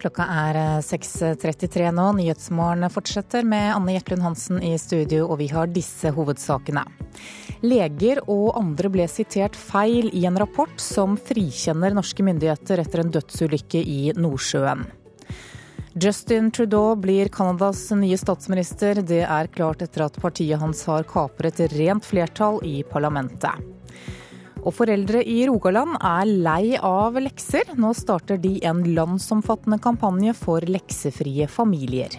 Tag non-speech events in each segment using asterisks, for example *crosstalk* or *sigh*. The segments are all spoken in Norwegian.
Klokka er 6.33 eh, nå. Nyhetsmorgen fortsetter med Anne Gjertlund Hansen i studio, og vi har disse hovedsakene. Leger og andre ble sitert feil i en rapport som frikjenner norske myndigheter etter en dødsulykke i Nordsjøen. Justin Trudeau blir Canadas nye statsminister. Det er klart etter at partiet hans har kapret rent flertall i parlamentet. Og foreldre i Rogaland er lei av lekser. Nå starter de en landsomfattende kampanje for leksefrie familier.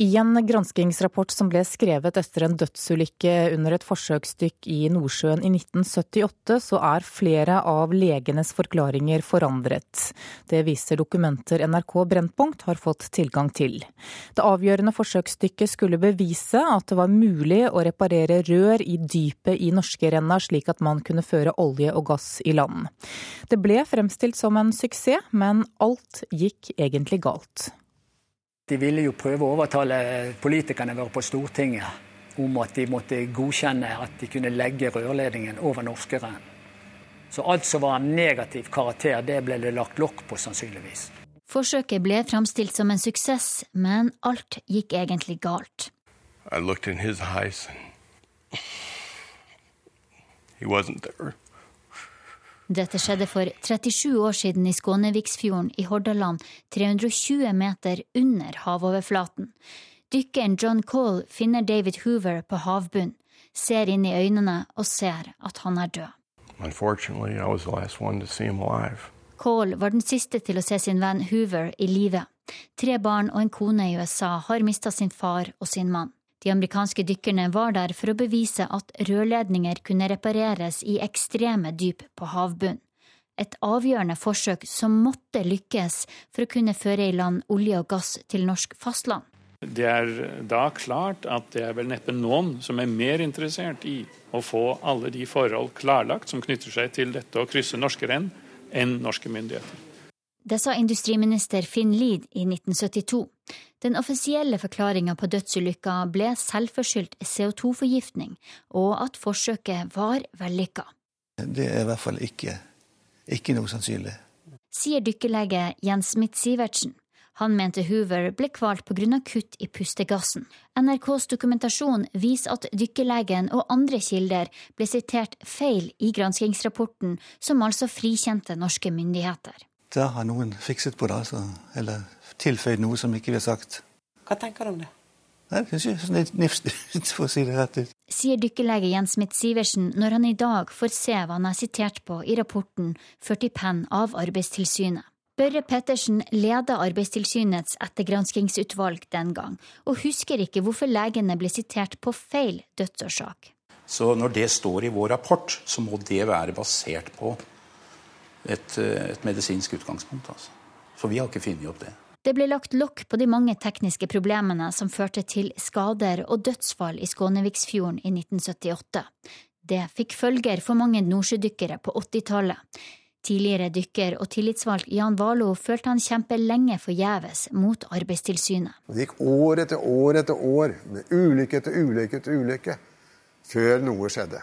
I en granskingsrapport som ble skrevet etter en dødsulykke under et forsøksdykk i Nordsjøen i 1978, så er flere av legenes forklaringer forandret. Det viser dokumenter NRK Brennpunkt har fått tilgang til. Det avgjørende forsøksdykket skulle bevise at det var mulig å reparere rør i dypet i Norskerenna, slik at man kunne føre olje og gass i land. Det ble fremstilt som en suksess, men alt gikk egentlig galt. De ville jo prøve å overtale politikerne våre på Stortinget om at de måtte godkjenne at de kunne legge rørledningen over Norskeren. Så alt som var av negativ karakter, det ble det lagt lokk på, sannsynligvis. Forsøket ble framstilt som en suksess, men alt gikk egentlig galt. I looked in his eyes. He wasn't there. Dette skjedde for 37 år siden i Skåneviksfjorden i Hordaland, 320 meter under havoverflaten. Dykkeren John Cole finner David Hoover på havbunnen, ser inn i øynene og ser at han er død. Cole var den siste til å se sin venn Hoover i live. Tre barn og en kone i USA har mista sin far og sin mann. De amerikanske dykkerne var der for å bevise at rørledninger kunne repareres i ekstreme dyp på havbunnen. Et avgjørende forsøk som måtte lykkes for å kunne føre i land olje og gass til norsk fastland. Det er da klart at det er vel neppe noen som er mer interessert i å få alle de forhold klarlagt som knytter seg til dette å krysse norske renn, enn norske myndigheter. Det sa industriminister Finn Lied i 1972. Den offisielle forklaringa på dødsulykka ble selvforskyldt CO2-forgiftning, og at forsøket var vellykka. Det er i hvert fall ikke, ikke noe sannsynlig. Sier dykkerlege Jens Smith-Sivertsen. Han mente Hoover ble kvalt pga. kutt i pustegassen. NRKs dokumentasjon viser at dykkerlegen og andre kilder ble sitert feil i granskingsrapporten, som altså frikjente norske myndigheter. Da har noen fikset på det, altså. Eller tilføyd noe som ikke vi har sagt. Hva tenker du om det? Nei, *laughs* det er ikke sånn nifst for å si det rett ut. Sier dykkerlege Jens Smith-Sivertsen når han i dag får se hva han er sitert på i rapporten ført i penn av Arbeidstilsynet. Børre Pettersen ledet Arbeidstilsynets ettergranskingsutvalg den gang, og husker ikke hvorfor legene ble sitert på feil dødsårsak. Så når det står i vår rapport, så må det være basert på et, et medisinsk utgangspunkt. Altså. For vi har ikke funnet opp det. Det ble lagt lokk på de mange tekniske problemene som førte til skader og dødsfall i Skåneviksfjorden i 1978. Det fikk følger for mange nordsjødykkere på 80-tallet. Tidligere dykker og tillitsvalgt Jan Valo følte han kjempe lenge forgjeves mot Arbeidstilsynet. Det gikk år etter år etter år med ulykke etter ulykke etter ulykke før noe skjedde.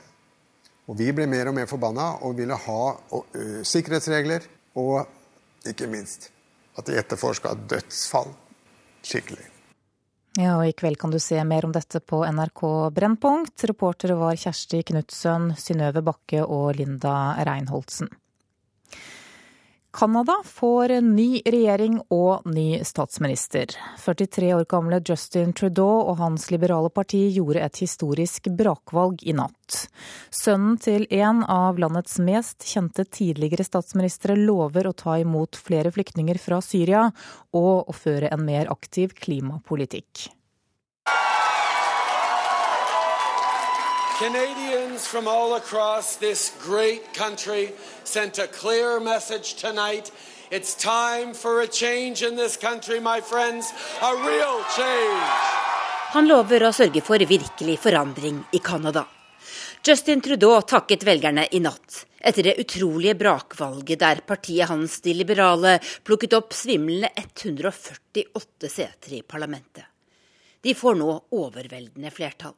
Og Vi ble mer og mer forbanna og ville ha og, ø, sikkerhetsregler og ikke minst at de etterforska dødsfall skikkelig. Ja, og I kveld kan du se mer om dette på NRK Brennpunkt. Reportere var Kjersti Knutsen, Synnøve Bakke og Linda Reinholdsen. Canada får ny regjering og ny statsminister. 43 år gamle Justin Trudeau og hans liberale parti gjorde et historisk brakvalg i natt. Sønnen til en av landets mest kjente tidligere statsministre lover å ta imot flere flyktninger fra Syria og å føre en mer aktiv klimapolitikk. Canadians from all across this great country sent a clear message tonight. It's time for a change in this country, my friends. A real change. Han lover å sørge for virkelig forandring i Canada. Justin Trudeau takket velgerne i natt etter det utrolige brakvalget der partiet hans, De liberale, plukket opp svimlende 148 seter i parlamentet. De får nå overveldende flertall.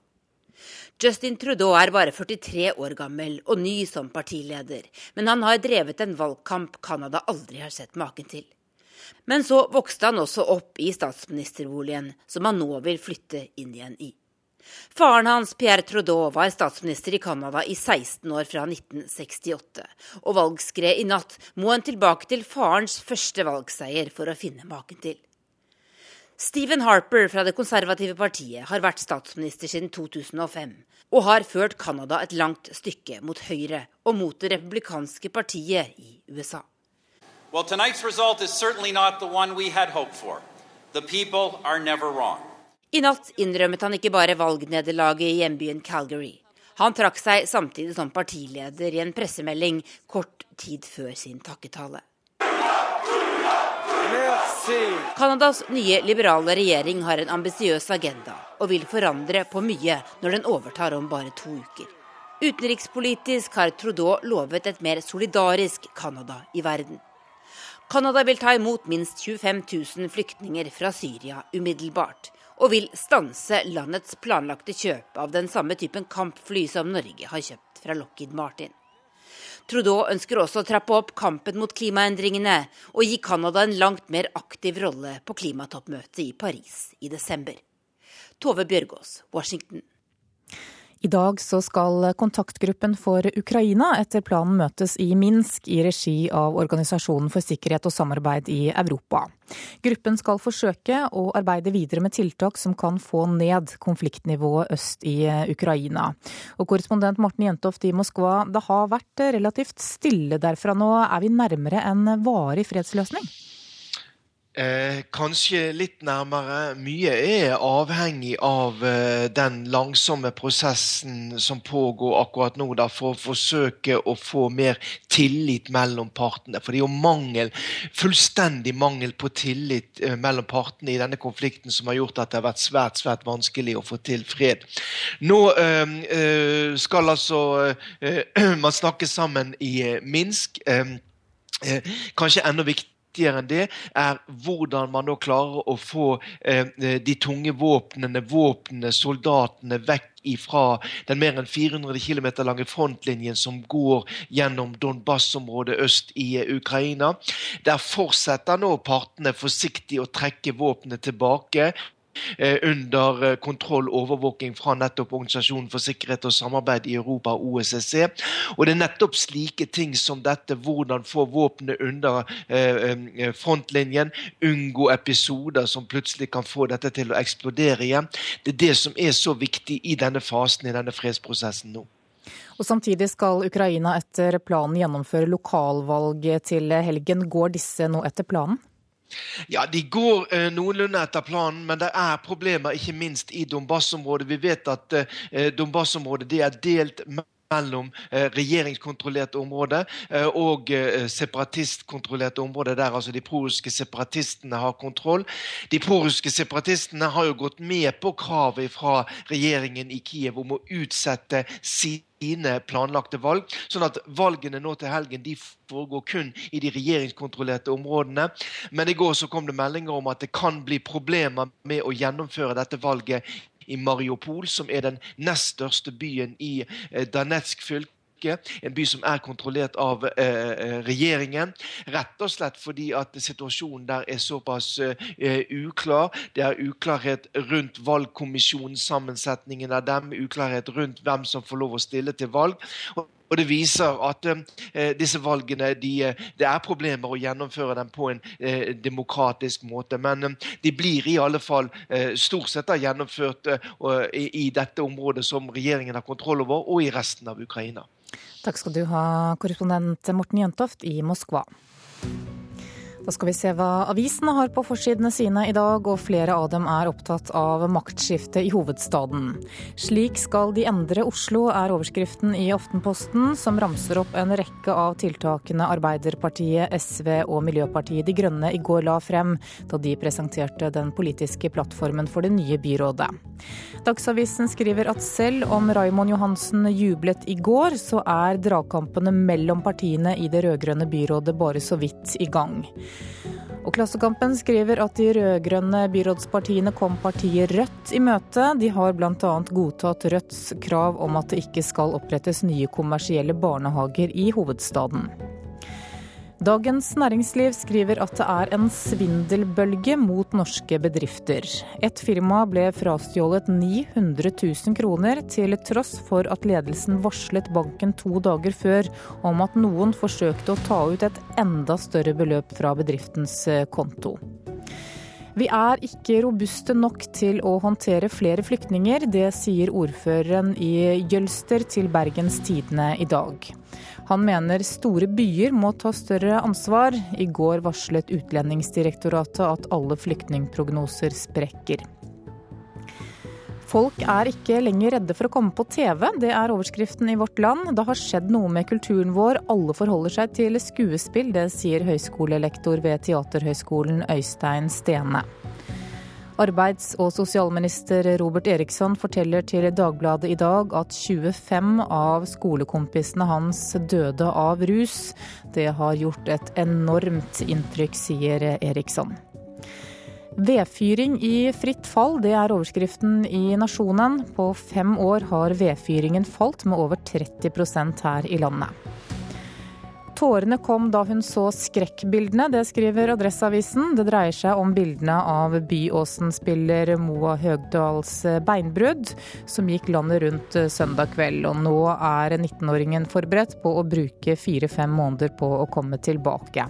Justin Trudeau er bare 43 år gammel og ny som partileder, men han har drevet en valgkamp Canada aldri har sett maken til. Men så vokste han også opp i statsministerboligen, som han nå vil flytte inn igjen i. Faren hans, Pierre Trudeau, var statsminister i Canada i 16 år fra 1968, og valgskred i natt må en tilbake til farens første valgseier for å finne maken til. Stephen Harper fra det konservative partiet har vært statsminister siden 2005, og har ført Canada et langt stykke mot høyre og mot det republikanske partiet i USA. Well. I natt innrømmet han ikke bare valgnederlaget i hjembyen Calgary. Han trakk seg samtidig som partileder i en pressemelding kort tid før sin takketale. Canadas nye liberale regjering har en ambisiøs agenda og vil forandre på mye når den overtar om bare to uker. Utenrikspolitisk har Trudeau lovet et mer solidarisk Canada i verden. Canada vil ta imot minst 25 000 flyktninger fra Syria umiddelbart, og vil stanse landets planlagte kjøp av den samme typen kampfly som Norge har kjøpt fra Lockheed Martin. Trudeau ønsker også å trappe opp kampen mot klimaendringene og gi Canada en langt mer aktiv rolle på klimatoppmøtet i Paris i desember. Tove Bjørgaas, Washington. I dag så skal kontaktgruppen for Ukraina etter planen møtes i Minsk i regi av Organisasjonen for sikkerhet og samarbeid i Europa. Gruppen skal forsøke å arbeide videre med tiltak som kan få ned konfliktnivået øst i Ukraina. Og korrespondent Morten Jentoft i Moskva, det har vært relativt stille derfra nå. Er vi nærmere en varig fredsløsning? Eh, kanskje litt nærmere. Mye er avhengig av eh, den langsomme prosessen som pågår akkurat nå, da, for å forsøke å få mer tillit mellom partene. For det er jo mangel, fullstendig mangel på tillit eh, mellom partene i denne konflikten som har gjort at det har vært svært svært vanskelig å få til fred. Nå eh, eh, skal altså eh, *clears throat* man snakke sammen i Minsk. kanskje enda viktigere viktigere enn det er hvordan man nå klarer å få eh, de tunge våpnene, våpnene, soldatene vekk fra den mer enn 400 km lange frontlinjen som går gjennom Donbas-området øst i eh, Ukraina. Der fortsetter nå partene forsiktig å trekke våpnene tilbake. Eh, under eh, kontroll og overvåking fra nettopp Organisasjonen for sikkerhet og samarbeid i Europa, OSSE. Og det er nettopp slike ting som dette, hvordan få våpenet under eh, frontlinjen, unngå episoder som plutselig kan få dette til å eksplodere igjen. Det er det som er så viktig i denne fasen, i denne fredsprosessen nå. Og Samtidig skal Ukraina etter planen gjennomføre lokalvalg til helgen. Går disse nå etter planen? Ja, De går eh, noenlunde etter planen, men det er problemer ikke minst i Donbas-området. Vi vet at eh, Donbas-området er delt mellom eh, regjeringskontrollerte områder eh, og eh, separatistkontrollerte områder, der altså de prorussiske separatistene har kontroll. De prorussiske separatistene har jo gått med på kravet fra regjeringen i Kiev om å utsette sine planlagte valg. Sånn at valgene nå til helgen de foregår kun i de regjeringskontrollerte områdene. Men i går så kom det meldinger om at det kan bli problemer med å gjennomføre dette valget i Mariupol, som er den nest største byen i eh, Danetsk fylke. En by som er kontrollert av eh, eh, regjeringen. Rett og slett fordi at situasjonen der er såpass eh, uklar. Det er uklarhet rundt valgkommisjonen, sammensetningen av dem, uklarhet rundt hvem som får lov å stille til valg. Og og det viser at eh, disse valgene de, eh, det er problemer å gjennomføre dem på en eh, demokratisk måte. Men eh, de blir i alle fall eh, stort sett gjennomført eh, i, i, dette området som regjeringen har kontroll over, og i resten av Ukraina. Takk skal du ha, korrespondent Morten Jøntoft i Moskva. Da skal vi se hva avisene har på forsidene sine i dag, og flere av dem er opptatt av maktskiftet i hovedstaden. Slik skal de endre Oslo, er overskriften i Aftenposten, som ramser opp en rekke av tiltakene Arbeiderpartiet, SV og Miljøpartiet De Grønne i går la frem, da de presenterte den politiske plattformen for det nye byrådet. Dagsavisen skriver at selv om Raimond Johansen jublet i går, så er dragkampene mellom partiene i det rød-grønne byrådet bare så vidt i gang. Og Klassekampen skriver at de rød-grønne byrådspartiene kom partiet Rødt i møte. De har bl.a. godtatt Rødts krav om at det ikke skal opprettes nye kommersielle barnehager i hovedstaden. Dagens Næringsliv skriver at det er en svindelbølge mot norske bedrifter. Et firma ble frastjålet 900 000 kroner, til tross for at ledelsen varslet banken to dager før om at noen forsøkte å ta ut et enda større beløp fra bedriftens eh, konto. Vi er ikke robuste nok til å håndtere flere flyktninger. Det sier ordføreren i Jølster til Bergens Tidende i dag. Han mener store byer må ta større ansvar. I går varslet Utlendingsdirektoratet at alle flyktningprognoser sprekker. Folk er ikke lenger redde for å komme på TV, det er overskriften i Vårt Land. Det har skjedd noe med kulturen vår, alle forholder seg til skuespill. Det sier høyskolelektor ved Teaterhøgskolen Øystein Stene. Arbeids- og sosialminister Robert Eriksson forteller til Dagbladet i dag at 25 av skolekompisene hans døde av rus. Det har gjort et enormt inntrykk, sier Eriksson. Vedfyring i fritt fall, det er overskriften i Nasjonen. På fem år har vedfyringen falt med over 30% her i landet. Tårene kom da hun så skrekkbildene, det skriver Adresseavisen. Det dreier seg om bildene av Byåsen-spiller Moa Høgdals beinbrudd, som gikk landet rundt søndag kveld. Og nå er 19-åringen forberedt på å bruke fire-fem måneder på å komme tilbake.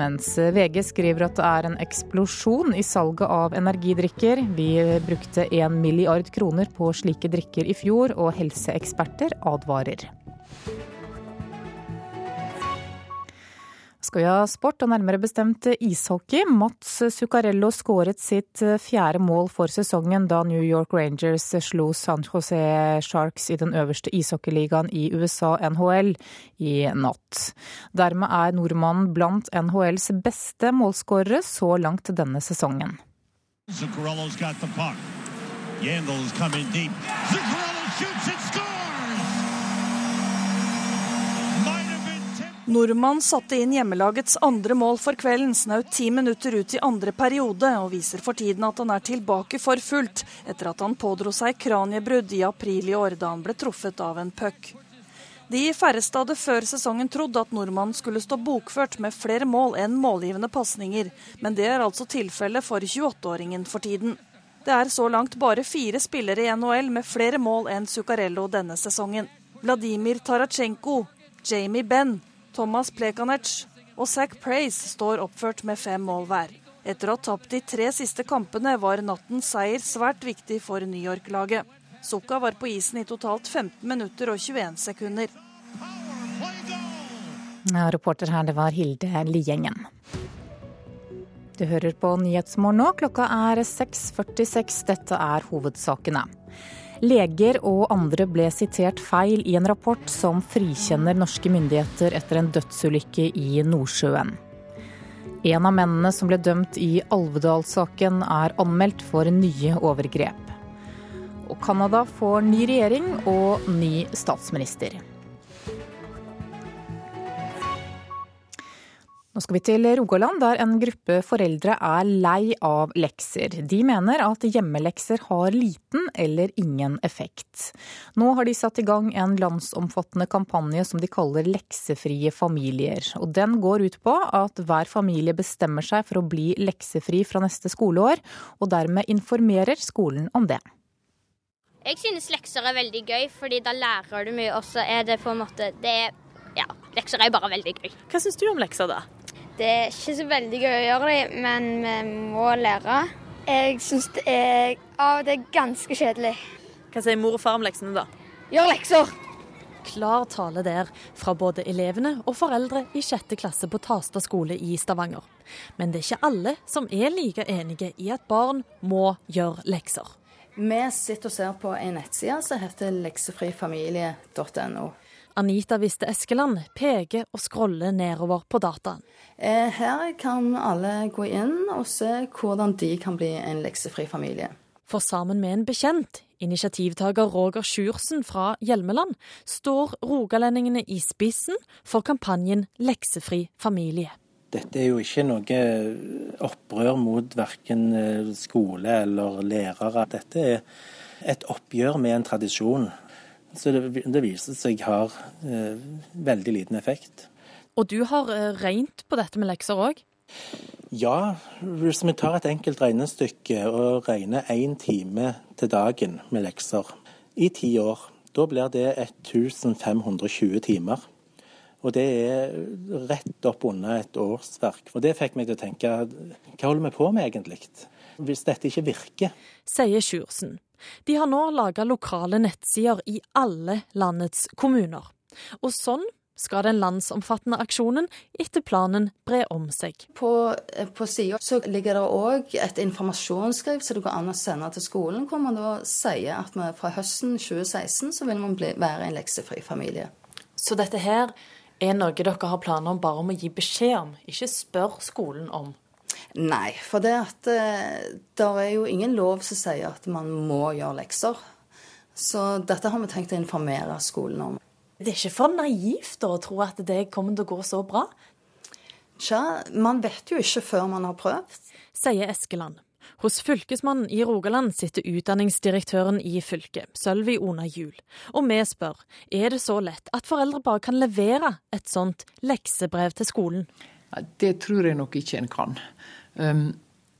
Mens VG skriver at det er en eksplosjon i salget av energidrikker. Vi brukte 1 milliard kroner på slike drikker i fjor, og helseeksperter advarer. Skal vi ha sport, og nærmere bestemt ishockey. Mats Zuccarello skåret sitt fjerde mål for sesongen da New York Rangers slo San Jose Sharks i den øverste ishockeyligaen i USA, NHL, i natt. Dermed er nordmannen blant NHLs beste målskårere så langt denne sesongen. Zuccarello's got the puck. Yandel coming deep. Zuccarello shoots and Nordmann satte inn hjemmelagets andre mål for kvelden, snaut ti minutter ut i andre periode, og viser for tiden at han er tilbake for fullt, etter at han pådro seg kraniebrudd i april i år, da han ble truffet av en puck. De færreste hadde før sesongen trodd at nordmannen skulle stå bokført med flere mål enn målgivende pasninger, men det er altså tilfellet for 28-åringen for tiden. Det er så langt bare fire spillere i NHL med flere mål enn Zuccarello denne sesongen. Vladimir Tarachenko, Jamie Benn, Thomas Plekanec og Zack Praise står oppført med fem mål hver. Etter å ha tapt de tre siste kampene var nattens seier svært viktig for New York-laget. Sukka var på isen i totalt 15 minutter og 21 sekunder. Ja, reporter her, det var Hilde Liengen. Du hører på Nyhetsmorgen nå. Klokka er 6.46. Dette er hovedsakene. Leger og andre ble sitert feil i en rapport som frikjenner norske myndigheter etter en dødsulykke i Nordsjøen. En av mennene som ble dømt i Alvedal-saken er anmeldt for nye overgrep. Og Canada får ny regjering og ny statsminister. Nå skal vi til Rogaland, der en gruppe foreldre er lei av lekser. De mener at hjemmelekser har liten eller ingen effekt. Nå har de satt i gang en landsomfattende kampanje som de kaller Leksefrie familier. Og den går ut på at hver familie bestemmer seg for å bli leksefri fra neste skoleår, og dermed informerer skolen om det. Jeg synes lekser er veldig gøy, fordi da lærer du mye. Og så er det på en måte det, Ja, lekser er bare veldig gøy. Hva syns du om lekser, da? Det er ikke så veldig gøy å gjøre det, men vi må lære. Jeg syns det er av og til ganske kjedelig. Hva sier mor og far om leksene, da? Gjør lekser! Klar tale der fra både elevene og foreldre i sjette klasse på Tasta skole i Stavanger. Men det er ikke alle som er like enige i at barn må gjøre lekser. Vi sitter og ser på en nettside som heter leksefrifamilie.no. Anita Viste Eskeland peker og scroller nedover på dataen. Eh, her kan alle gå inn og se hvordan de kan bli en leksefri familie. For sammen med en bekjent, initiativtaker Roger Sjursen fra Hjelmeland, står rogalendingene i spissen for kampanjen Leksefri familie. Dette er jo ikke noe opprør mot verken eh, skole eller lærere. Dette er et oppgjør med en tradisjon. Så det, det viser seg har eh, veldig liten effekt. Og du har eh, regnet på dette med lekser òg? Ja, hvis vi tar et enkelt regnestykke og regner én time til dagen med lekser i ti år, da blir det 1520 timer. Og det er rett opp under et årsverk. Og det fikk meg til å tenke hva holder vi på med egentlig? Hvis dette ikke virker? Sier Sjursen. De har nå laga lokale nettsider i alle landets kommuner. Og sånn skal den landsomfattende aksjonen etter planen bre om seg. På, på sida ligger det òg et informasjonsskriv som det går an å sende til skolen, hvor man da sier at vi fra høsten 2016 så vil man bli, være en leksefri familie. Så dette her er noe dere har planer om bare om å gi beskjed om, ikke spør skolen om? Nei, for det at eh, det er jo ingen lov som sier at man må gjøre lekser. Så dette har vi tenkt å informere skolen om. Det er ikke for naivt å tro at det kommer til å gå så bra? Tja, man vet jo ikke før man har prøvd. Sier Eskeland. Hos Fylkesmannen i Rogaland sitter utdanningsdirektøren i fylket, Sølvi Ona Juel. Og vi spør, er det så lett at foreldre bare kan levere et sånt leksebrev til skolen? Det tror jeg nok ikke en kan. Um,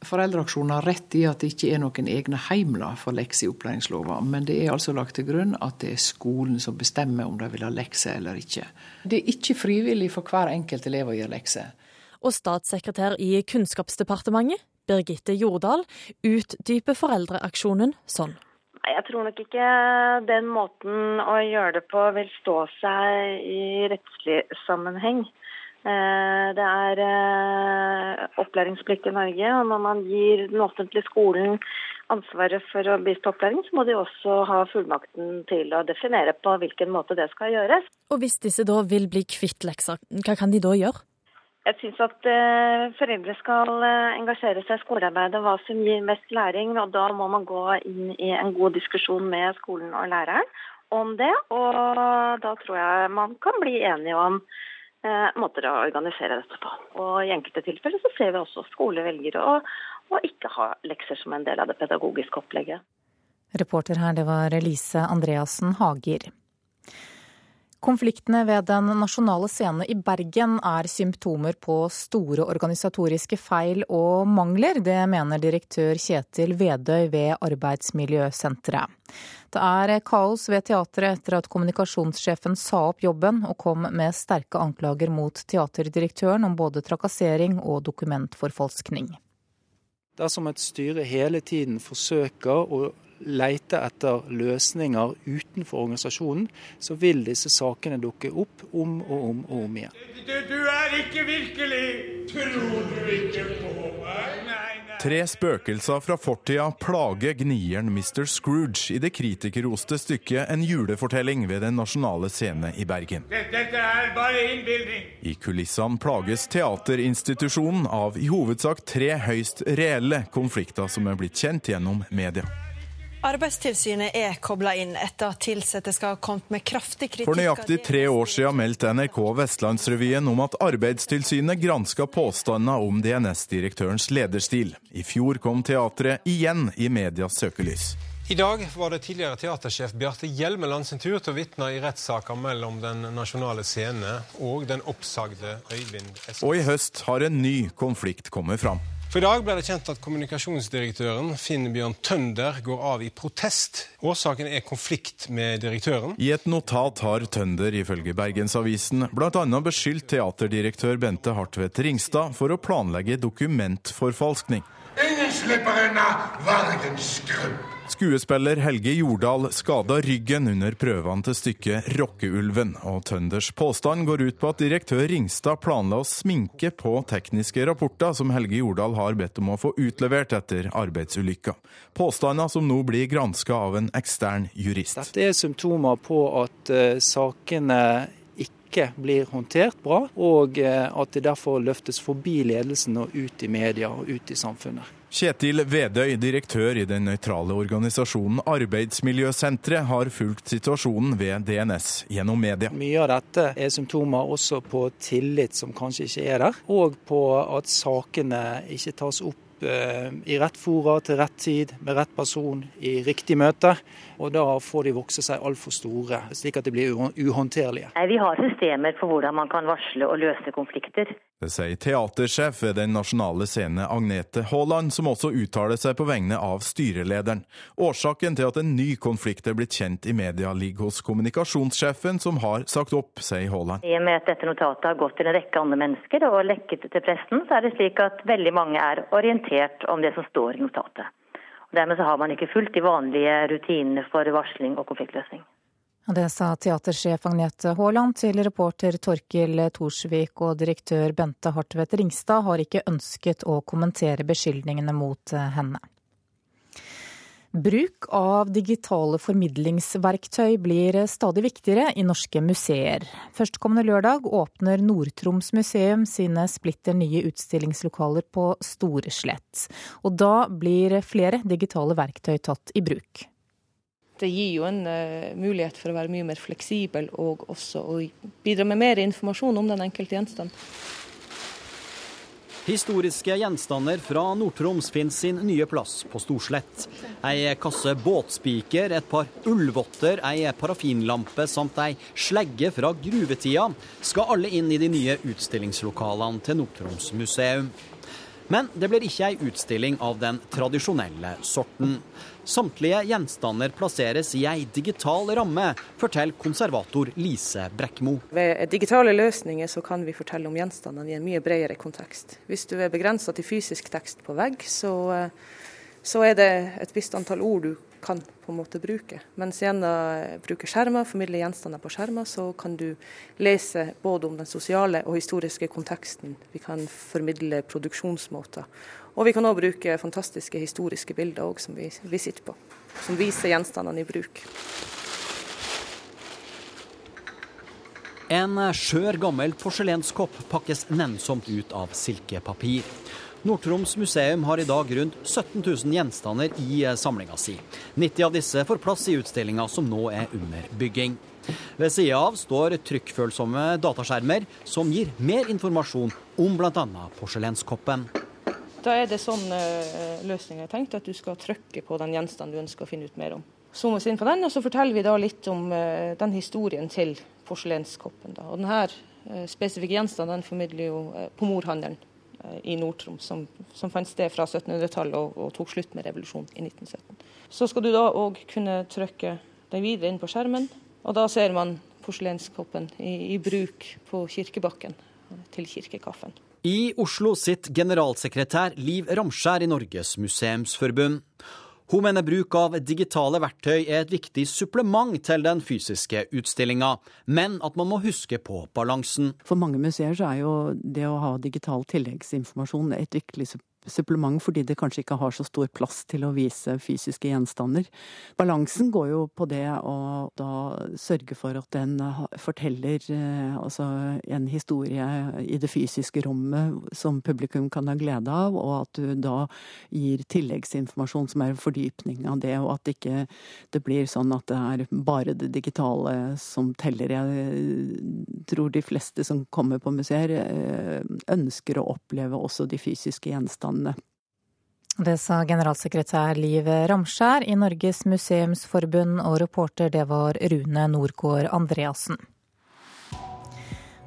Foreldreaksjonen har rett i at det ikke er noen egne heimler for lekser i opplæringslova, men det er altså lagt til grunn at det er skolen som bestemmer om de vil ha lekser eller ikke. Det er ikke frivillig for hver enkelt elev å gjøre lekser. Og statssekretær i Kunnskapsdepartementet, Birgitte Jordal, utdyper foreldreaksjonen sånn. Jeg tror nok ikke den måten å gjøre det på vil stå seg i rettslig sammenheng. Eh, det er eh, opplæringsplikt i Norge, og når man gir den offentlige skolen ansvaret for å bistå opplæring, så må de også ha fullmakten til å definere på hvilken måte det skal gjøres. Og Hvis disse da vil bli kvitt lekser, hva kan de da gjøre? Jeg syns at uh, foreldre skal engasjere seg i skolearbeidet, hva som gir mest læring. og Da må man gå inn i en god diskusjon med skolen og læreren om det. Og da tror jeg man kan bli enige om Eh, måter å organisere dette på. Og I enkelte tilfeller så ser vi også at velger å, å ikke ha lekser som en del av det pedagogiske opplegget. Reporter her, det var Lise Andreassen Hager. Konfliktene ved Den nasjonale scene i Bergen er symptomer på store organisatoriske feil og mangler. Det mener direktør Kjetil Vedøy ved Arbeidsmiljøsenteret. Det er kaos ved teatret etter at kommunikasjonssjefen sa opp jobben og kom med sterke anklager mot teaterdirektøren om både trakassering og dokumentforfalskning. Dersom et styre hele tiden forsøker å leter etter løsninger utenfor organisasjonen, så vil disse sakene dukke opp om og om og om igjen. Du, du er ikke virkelig! Tror du ikke på meg? Nei, nei. Tre spøkelser fra fortida plager gnieren Mr. Scrooge i det kritikerroste stykket En julefortelling ved Den nasjonale scene i Bergen. Dette er bare innbildning. I kulissene plages teaterinstitusjonen av i hovedsak tre høyst reelle konflikter som er blitt kjent gjennom media. Arbeidstilsynet er kobla inn etter at ansatte skal ha kommet med kraftig kritikk. For nøyaktig tre år siden meldte NRK Vestlandsrevyen om at Arbeidstilsynet granska påstandene om DNS-direktørens lederstil. I fjor kom teatret igjen i medias søkelys. I dag var det tidligere teatersjef Bjarte Hjelmeland sin tur til å vitne i rettssaker mellom Den nasjonale scene og den oppsagde Øyvind Espen. Og i høst har en ny konflikt kommet fram. For I dag ble det kjent at kommunikasjonsdirektøren Finn Bjørn Tønder går av i protest. Årsaken er konflikt med direktøren. I et notat har Tønder ifølge Bergensavisen bl.a. beskyldt teaterdirektør Bente Hartvedt Ringstad for å planlegge dokumentforfalskning. Ingen slipper unna Vargensgrunn. Skuespiller Helge Jordal skada ryggen under prøvene til stykket Rockeulven, og Tønders påstand går ut på at direktør Ringstad planla å sminke på tekniske rapporter som Helge Jordal har bedt om å få utlevert etter arbeidsulykka. Påstander som nå blir granska av en ekstern jurist. Dette er symptomer på at uh, sakene ikke blir håndtert bra, og uh, at det derfor løftes forbi ledelsen og ut i media og ut i samfunnet. Kjetil Vedøy, direktør i den nøytrale organisasjonen Arbeidsmiljøsenteret, har fulgt situasjonen ved DNS gjennom media. Mye av dette er symptomer også på tillit som kanskje ikke er der, og på at sakene ikke tas opp i rett fora til rett tid, med rett person, i riktig møte. Og da får de vokse seg altfor store, slik at de blir uhåndterlige. Vi har systemer for hvordan man kan varsle og løse konflikter. Det sier teatersjef ved Den nasjonale scene Agnete Haaland, som også uttaler seg på vegne av styrelederen. Årsaken til at en ny konflikt er blitt kjent i media, ligger hos kommunikasjonssjefen, som har sagt opp, sier Haaland. I og med at dette notatet har gått til en rekke andre mennesker og lekket til pressen, så er det slik at veldig mange er orientert om det som står i notatet. Og dermed har man ikke fulgt de vanlige rutinene for varsling og konfliktløsning. Det sa teatersjef Agnete Haaland til reporter Torkil Thorsvik, og direktør Bente Hartvedt Ringstad har ikke ønsket å kommentere beskyldningene mot henne. Bruk av digitale formidlingsverktøy blir stadig viktigere i norske museer. Førstkommende lørdag åpner Nord-Troms museum sine splitter nye utstillingslokaler på Storeslett. Og da blir flere digitale verktøy tatt i bruk. Det gir jo en uh, mulighet for å være mye mer fleksibel og også å bidra med mer informasjon om den enkelte gjenstand. Historiske gjenstander fra Nord-Troms finner sin nye plass på Storslett. Ei kasse båtspiker, et par ullvotter, ei parafinlampe samt ei slegge fra gruvetida skal alle inn i de nye utstillingslokalene til Nord-Troms museum. Men det blir ikke ei utstilling av den tradisjonelle sorten. Samtlige gjenstander plasseres i ei digital ramme, forteller konservator Lise Brekkmo. Ved digitale løsninger så kan vi fortelle om gjenstandene i en mye bredere kontekst. Hvis du er begrensa til fysisk tekst på vegg, så, så er det et visst antall ord du kan på en måte bruke. Mens igjen da bruker skjermer, formidler gjenstander på skjermer, så kan du lese både om den sosiale og historiske konteksten. Vi kan formidle produksjonsmåter. Og vi kan òg bruke fantastiske historiske bilder også, som vi, vi sitter på, som viser gjenstandene i bruk. En skjør gammel porselenskopp pakkes nennsomt ut av silkepapir. Nord-Troms museum har i dag rundt 17 000 gjenstander i samlinga si. 90 av disse får plass i utstillinga som nå er under bygging. Ved sida av står trykkfølsomme dataskjermer som gir mer informasjon om bl.a. porselenskoppen. Da er det sånn uh, løsning er tenkt, at du skal trykke på den gjenstanden du ønsker å finne ut mer om. Zoomes inn på den, og så forteller vi da litt om uh, den historien til porselenskoppen. Da. Og denne spesifikke gjenstanden den formidler jo pomorhandelen i Nord-Troms, som, som, fant sted fra 1700-tallet og, og, tok slutt med revolusjonen i 1917. Så skal du da òg kunne trykke den videre inn på skjermen, og da ser man porselenskoppen i, i bruk på kirkebakken til kirkekaffen. I Oslo sitt generalsekretær Liv Ramskjær i Norges museumsforbund. Hun mener bruk av digitale verktøy er et viktig supplement til den fysiske utstillinga, men at man må huske på balansen. For mange museer er jo det å ha digital tilleggsinformasjon et viktig supplement supplement fordi det kanskje ikke har så stor plass til å vise fysiske gjenstander. Balansen går jo på det å da sørge for at den forteller eh, altså en historie i det fysiske rommet som publikum kan ha glede av, og at du da gir tilleggsinformasjon som er en fordypning av det, og at ikke det blir sånn at det er bare det digitale som teller. Jeg tror de fleste som kommer på museer eh, ønsker å oppleve også de fysiske gjenstandene landene. Det sa generalsekretær Liv Ramskjær i Norges museumsforbund, og reporter det var Rune Nordgård Andreassen.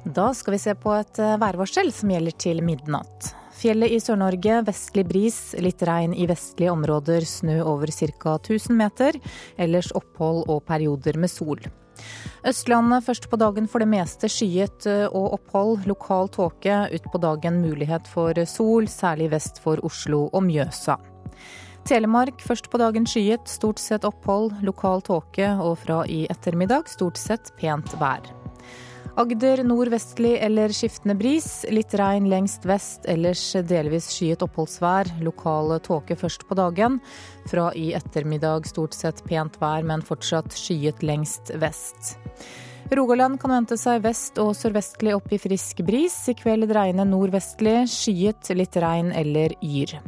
Da skal vi se på et værvarsel som gjelder til midnatt. Fjellet i Sør-Norge vestlig bris, litt regn i vestlige områder, snø over ca. 1000 meter. Ellers opphold og perioder med sol. Østlandet først på dagen for det meste skyet eh, og opphold. Lokal tåke. Utpå dagen mulighet for sol, særlig vest for Oslo og Mjøsa. Telemark først på dagen skyet, stort sett opphold, lokal tåke og fra i ettermiddag stort sett pent vær. Agder nordvestlig eller skiftende bris. Litt regn lengst vest, ellers delvis skyet oppholdsvær. Lokal tåke først på dagen. Fra i ettermiddag stort sett pent vær, men fortsatt skyet lengst vest. Rogaland kan vente seg vest- og sørvestlig opp i frisk bris. I kveld dreiende nordvestlig, skyet, litt regn eller yr.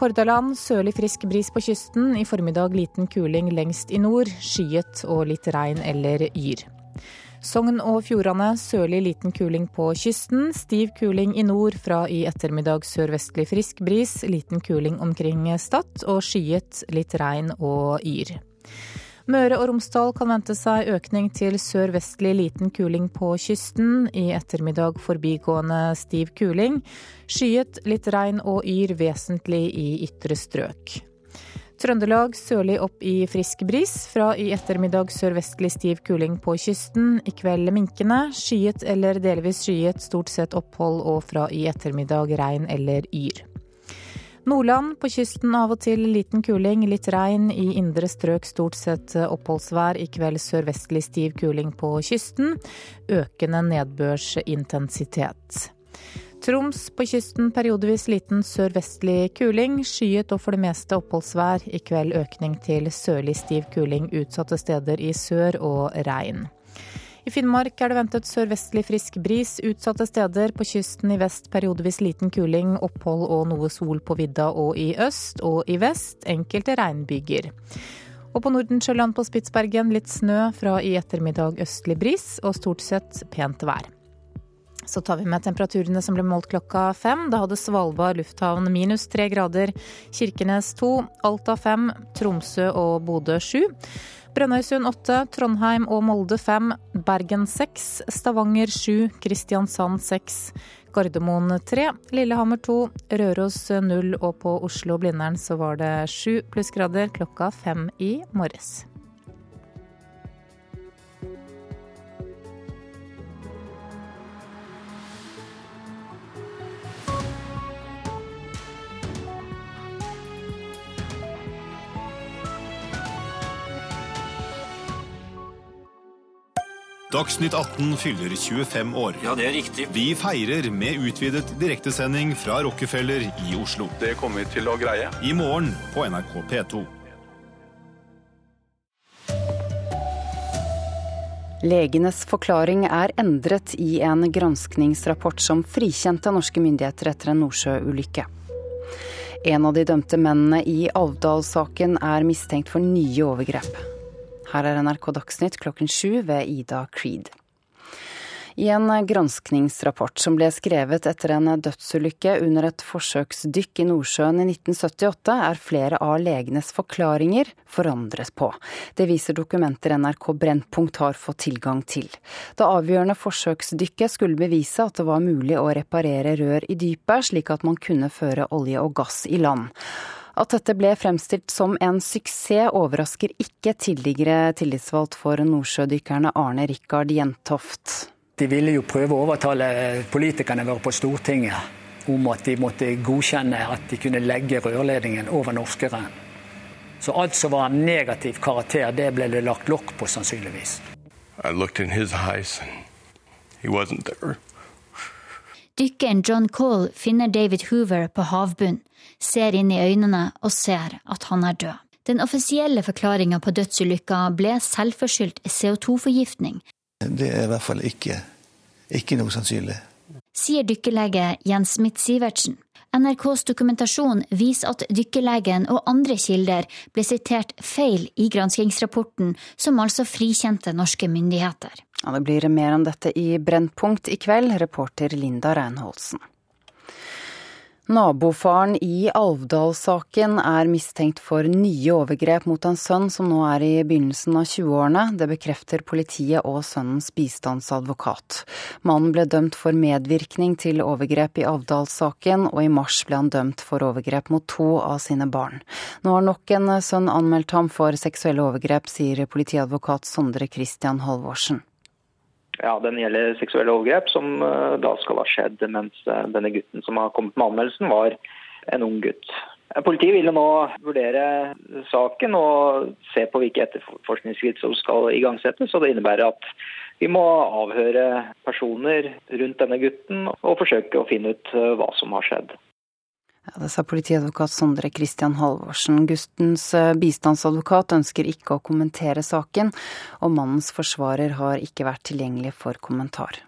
Hordaland sørlig frisk bris på kysten. I formiddag liten kuling lengst i nord. Skyet og litt regn eller yr. Sogn og Fjordane sørlig liten kuling på kysten. Stiv kuling i nord, fra i ettermiddag sørvestlig frisk bris. Liten kuling omkring Stad, og skyet, litt regn og yr. Møre og Romsdal kan vente seg økning til sørvestlig liten kuling på kysten. I ettermiddag forbigående stiv kuling. Skyet, litt regn og yr vesentlig i ytre strøk. Trøndelag sørlig opp i frisk bris. Fra i ettermiddag sørvestlig stiv kuling på kysten. I kveld minkende. Skyet eller delvis skyet, stort sett opphold. Og fra i ettermiddag regn eller yr. Nordland på kysten av og til liten kuling, litt regn. I indre strøk stort sett oppholdsvær. I kveld sørvestlig stiv kuling på kysten. Økende nedbørsintensitet. Troms på kysten periodevis liten sørvestlig kuling. Skyet og for det meste oppholdsvær. I kveld økning til sørlig stiv kuling utsatte steder i sør og regn. I Finnmark er det ventet sørvestlig frisk bris. Utsatte steder på kysten i vest periodevis liten kuling. Opphold og noe sol på vidda og i øst. Og i vest enkelte regnbyger. Og på Nordensjøland på Spitsbergen litt snø. Fra i ettermiddag østlig bris og stort sett pent vær. Så tar vi med temperaturene som ble målt klokka fem. Da hadde Svalbard lufthavn minus tre grader, Kirkenes to, Alta fem, Tromsø og Bodø sju. Brønnøysund åtte, Trondheim og Molde fem, Bergen seks, Stavanger sju, Kristiansand seks, Gardermoen tre, Lillehammer to, Røros null og på Oslo-Blindern så var det sju plussgrader klokka fem i morges. Dagsnytt 18 fyller 25 år. Ja, det er riktig. Vi feirer med utvidet direktesending fra Rockefeller i Oslo. Det kommer vi til å greie. I morgen på NRK P2. Legenes forklaring er endret i en granskningsrapport som frikjente norske myndigheter etter en Nordsjø-ulykke. En av de dømte mennene i Alvdal-saken er mistenkt for nye overgrep. Her er NRK Dagsnytt klokken sju ved Ida Creed. I en granskningsrapport som ble skrevet etter en dødsulykke under et forsøksdykk i Nordsjøen i 1978, er flere av legenes forklaringer forandret på. Det viser dokumenter NRK Brennpunkt har fått tilgang til. Det avgjørende forsøksdykket skulle bevise at det var mulig å reparere rør i dypet, slik at man kunne føre olje og gass i land. At dette ble fremstilt som en suksess, overrasker ikke tidligere tillitsvalgt for nordsjødykkerne Arne Rikard Jentoft. De ville jo prøve å overtale politikerne våre på Stortinget om at de måtte godkjenne at de kunne legge rørledningen over Norskeren. Så alt som var negativ karakter, det ble det lagt lokk på, sannsynligvis. Dykkeren John Cole finner David Hoover på havbunnen ser inn i øynene og ser at han er død. Den offisielle forklaringa på dødsulykka ble selvforskyldt CO2-forgiftning. Det er i hvert fall ikke, ikke noe sannsynlig. Sier dykkerlege Jens Smith-Sivertsen. NRKs dokumentasjon viser at dykkerlegen og andre kilder ble sitert feil i granskingsrapporten, som altså frikjente norske myndigheter. Ja, det blir mer om dette i Brennpunkt i kveld, reporter Linda Reinholsen. Nabofaren i Alvdal-saken er mistenkt for nye overgrep mot en sønn som nå er i begynnelsen av 20-årene. Det bekrefter politiet og sønnens bistandsadvokat. Mannen ble dømt for medvirkning til overgrep i Alvdal-saken, og i mars ble han dømt for overgrep mot to av sine barn. Nå har nok en sønn anmeldt ham for seksuelle overgrep, sier politiadvokat Sondre Christian Halvorsen. Ja, Den gjelder seksuelle overgrep, som eh, da skal ha skjedd mens eh, denne gutten som har kommet med anmeldelsen, var en ung gutt. Politiet vil nå vurdere saken og se på hvilke etterforskningsskritt som skal igangsettes. og Det innebærer at vi må avhøre personer rundt denne gutten og forsøke å finne ut eh, hva som har skjedd. Ja, det sa politiadvokat Sondre Christian Halvorsen. Gustens eh, bistandsadvokat ønsker ikke å kommentere saken, og mannens forsvarer har ikke vært tilgjengelig for kommentar.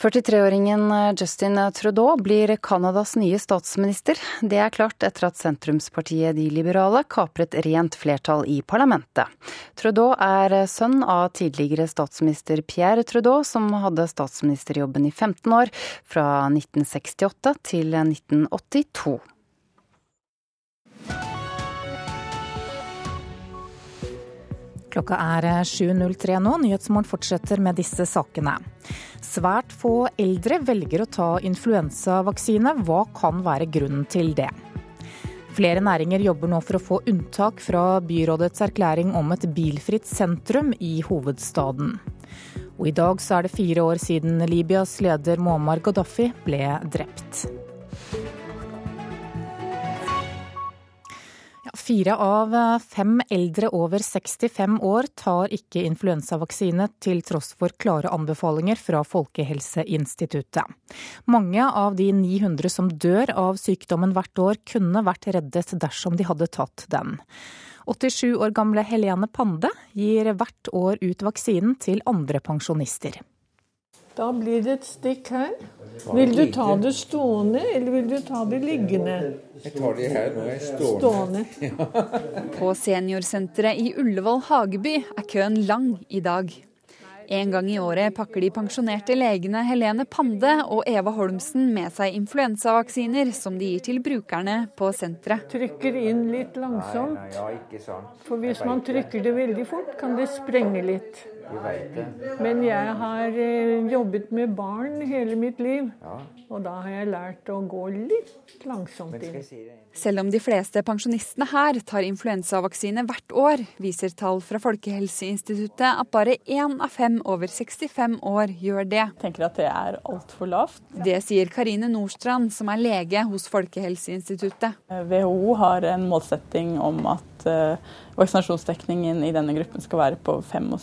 43-åringen Justin Trudeau blir Canadas nye statsminister. Det er klart etter at sentrumspartiet De Liberale kapret rent flertall i parlamentet. Trudeau er sønn av tidligere statsminister Pierre Trudeau, som hadde statsministerjobben i 15 år, fra 1968 til 1982. Klokka er 7.03 nå. Nyhetsmorgen fortsetter med disse sakene. Svært få eldre velger å ta influensavaksine. Hva kan være grunnen til det? Flere næringer jobber nå for å få unntak fra byrådets erklæring om et bilfritt sentrum i hovedstaden. Og i dag så er det fire år siden Libyas leder Muammar Gaddafi ble drept. Fire av fem eldre over 65 år tar ikke influensavaksine, til tross for klare anbefalinger fra Folkehelseinstituttet. Mange av de 900 som dør av sykdommen hvert år, kunne vært reddet dersom de hadde tatt den. 87 år gamle Helene Pande gir hvert år ut vaksinen til andre pensjonister. Da blir det et stikk her. Vil du ta det stående, eller vil du ta det liggende? Jeg tar det her nå. Jeg er stående. stående. *laughs* På seniorsenteret i Ullevål Hageby er køen lang i dag. En gang i året pakker de pensjonerte legene Helene Pande og Eva Holmsen med seg influensavaksiner som de gir til brukerne på senteret. Trykker inn litt langsomt. For hvis man trykker det veldig fort, kan det sprenge litt. Men jeg har eh, jobbet med barn hele mitt liv, og da har jeg lært å gå litt langsomt inn. Selv om de fleste pensjonistene her tar influensavaksine hvert år, viser tall fra Folkehelseinstituttet at bare én av fem over 65 år gjør det. Jeg tenker at det er altfor lavt. Det sier Karine Nordstrand, som er lege hos Folkehelseinstituttet. WHO har en målsetting om at uh, vaksinasjonsdekningen i denne gruppen skal være på 75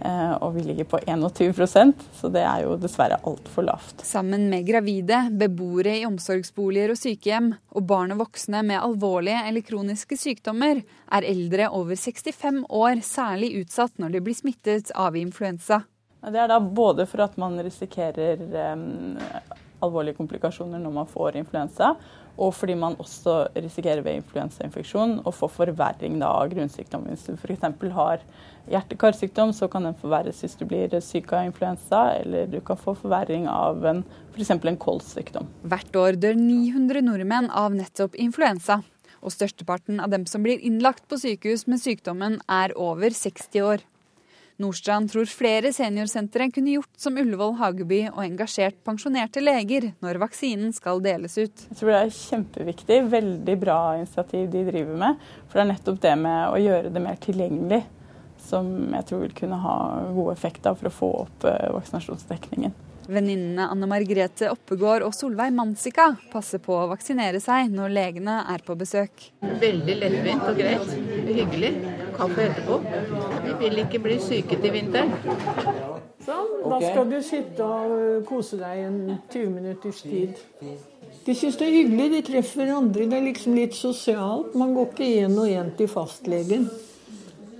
Eh, og vi ligger på 21% så det er jo dessverre altfor lavt. Sammen med gravide, beboere i omsorgsboliger og sykehjem, og barn og voksne med alvorlige eller kroniske sykdommer, er eldre over 65 år særlig utsatt når de blir smittet av influensa. Det er da både for at man risikerer um, alvorlige komplikasjoner når man får influensa, og fordi man også risikerer ved influensainfeksjon å få forverring da, av grunnsykdom. Hvis du f.eks. har hjerte-karsykdom, så kan den forverres hvis du blir syk av influensa, eller du kan få forverring av f.eks. en kolssykdom. Hvert år dør 900 nordmenn av nettopp influensa. Og størsteparten av dem som blir innlagt på sykehus med sykdommen, er over 60 år. Nordstrand tror flere seniorsentre kunne gjort som Ullevål Hageby og engasjert pensjonerte leger når vaksinen skal deles ut. Jeg tror det er kjempeviktig. Veldig bra initiativ de driver med. For det er nettopp det med å gjøre det mer tilgjengelig som jeg tror vil kunne ha gode effekter for å få opp eh, vaksinasjonsdekningen. Venninnene Anne Margrethe Oppegård og Solveig Mansika passer på å vaksinere seg når legene er på besøk. Veldig lettvint og greit. Hyggelig. Kaffe etterpå. Vi vil ikke bli syke til vinteren. Sånn, da skal du sitte og kose deg en 20 minutters tid. De syns det er hyggelig, de treffer andre. Det er liksom litt sosialt. Man går ikke én og én til fastlegen.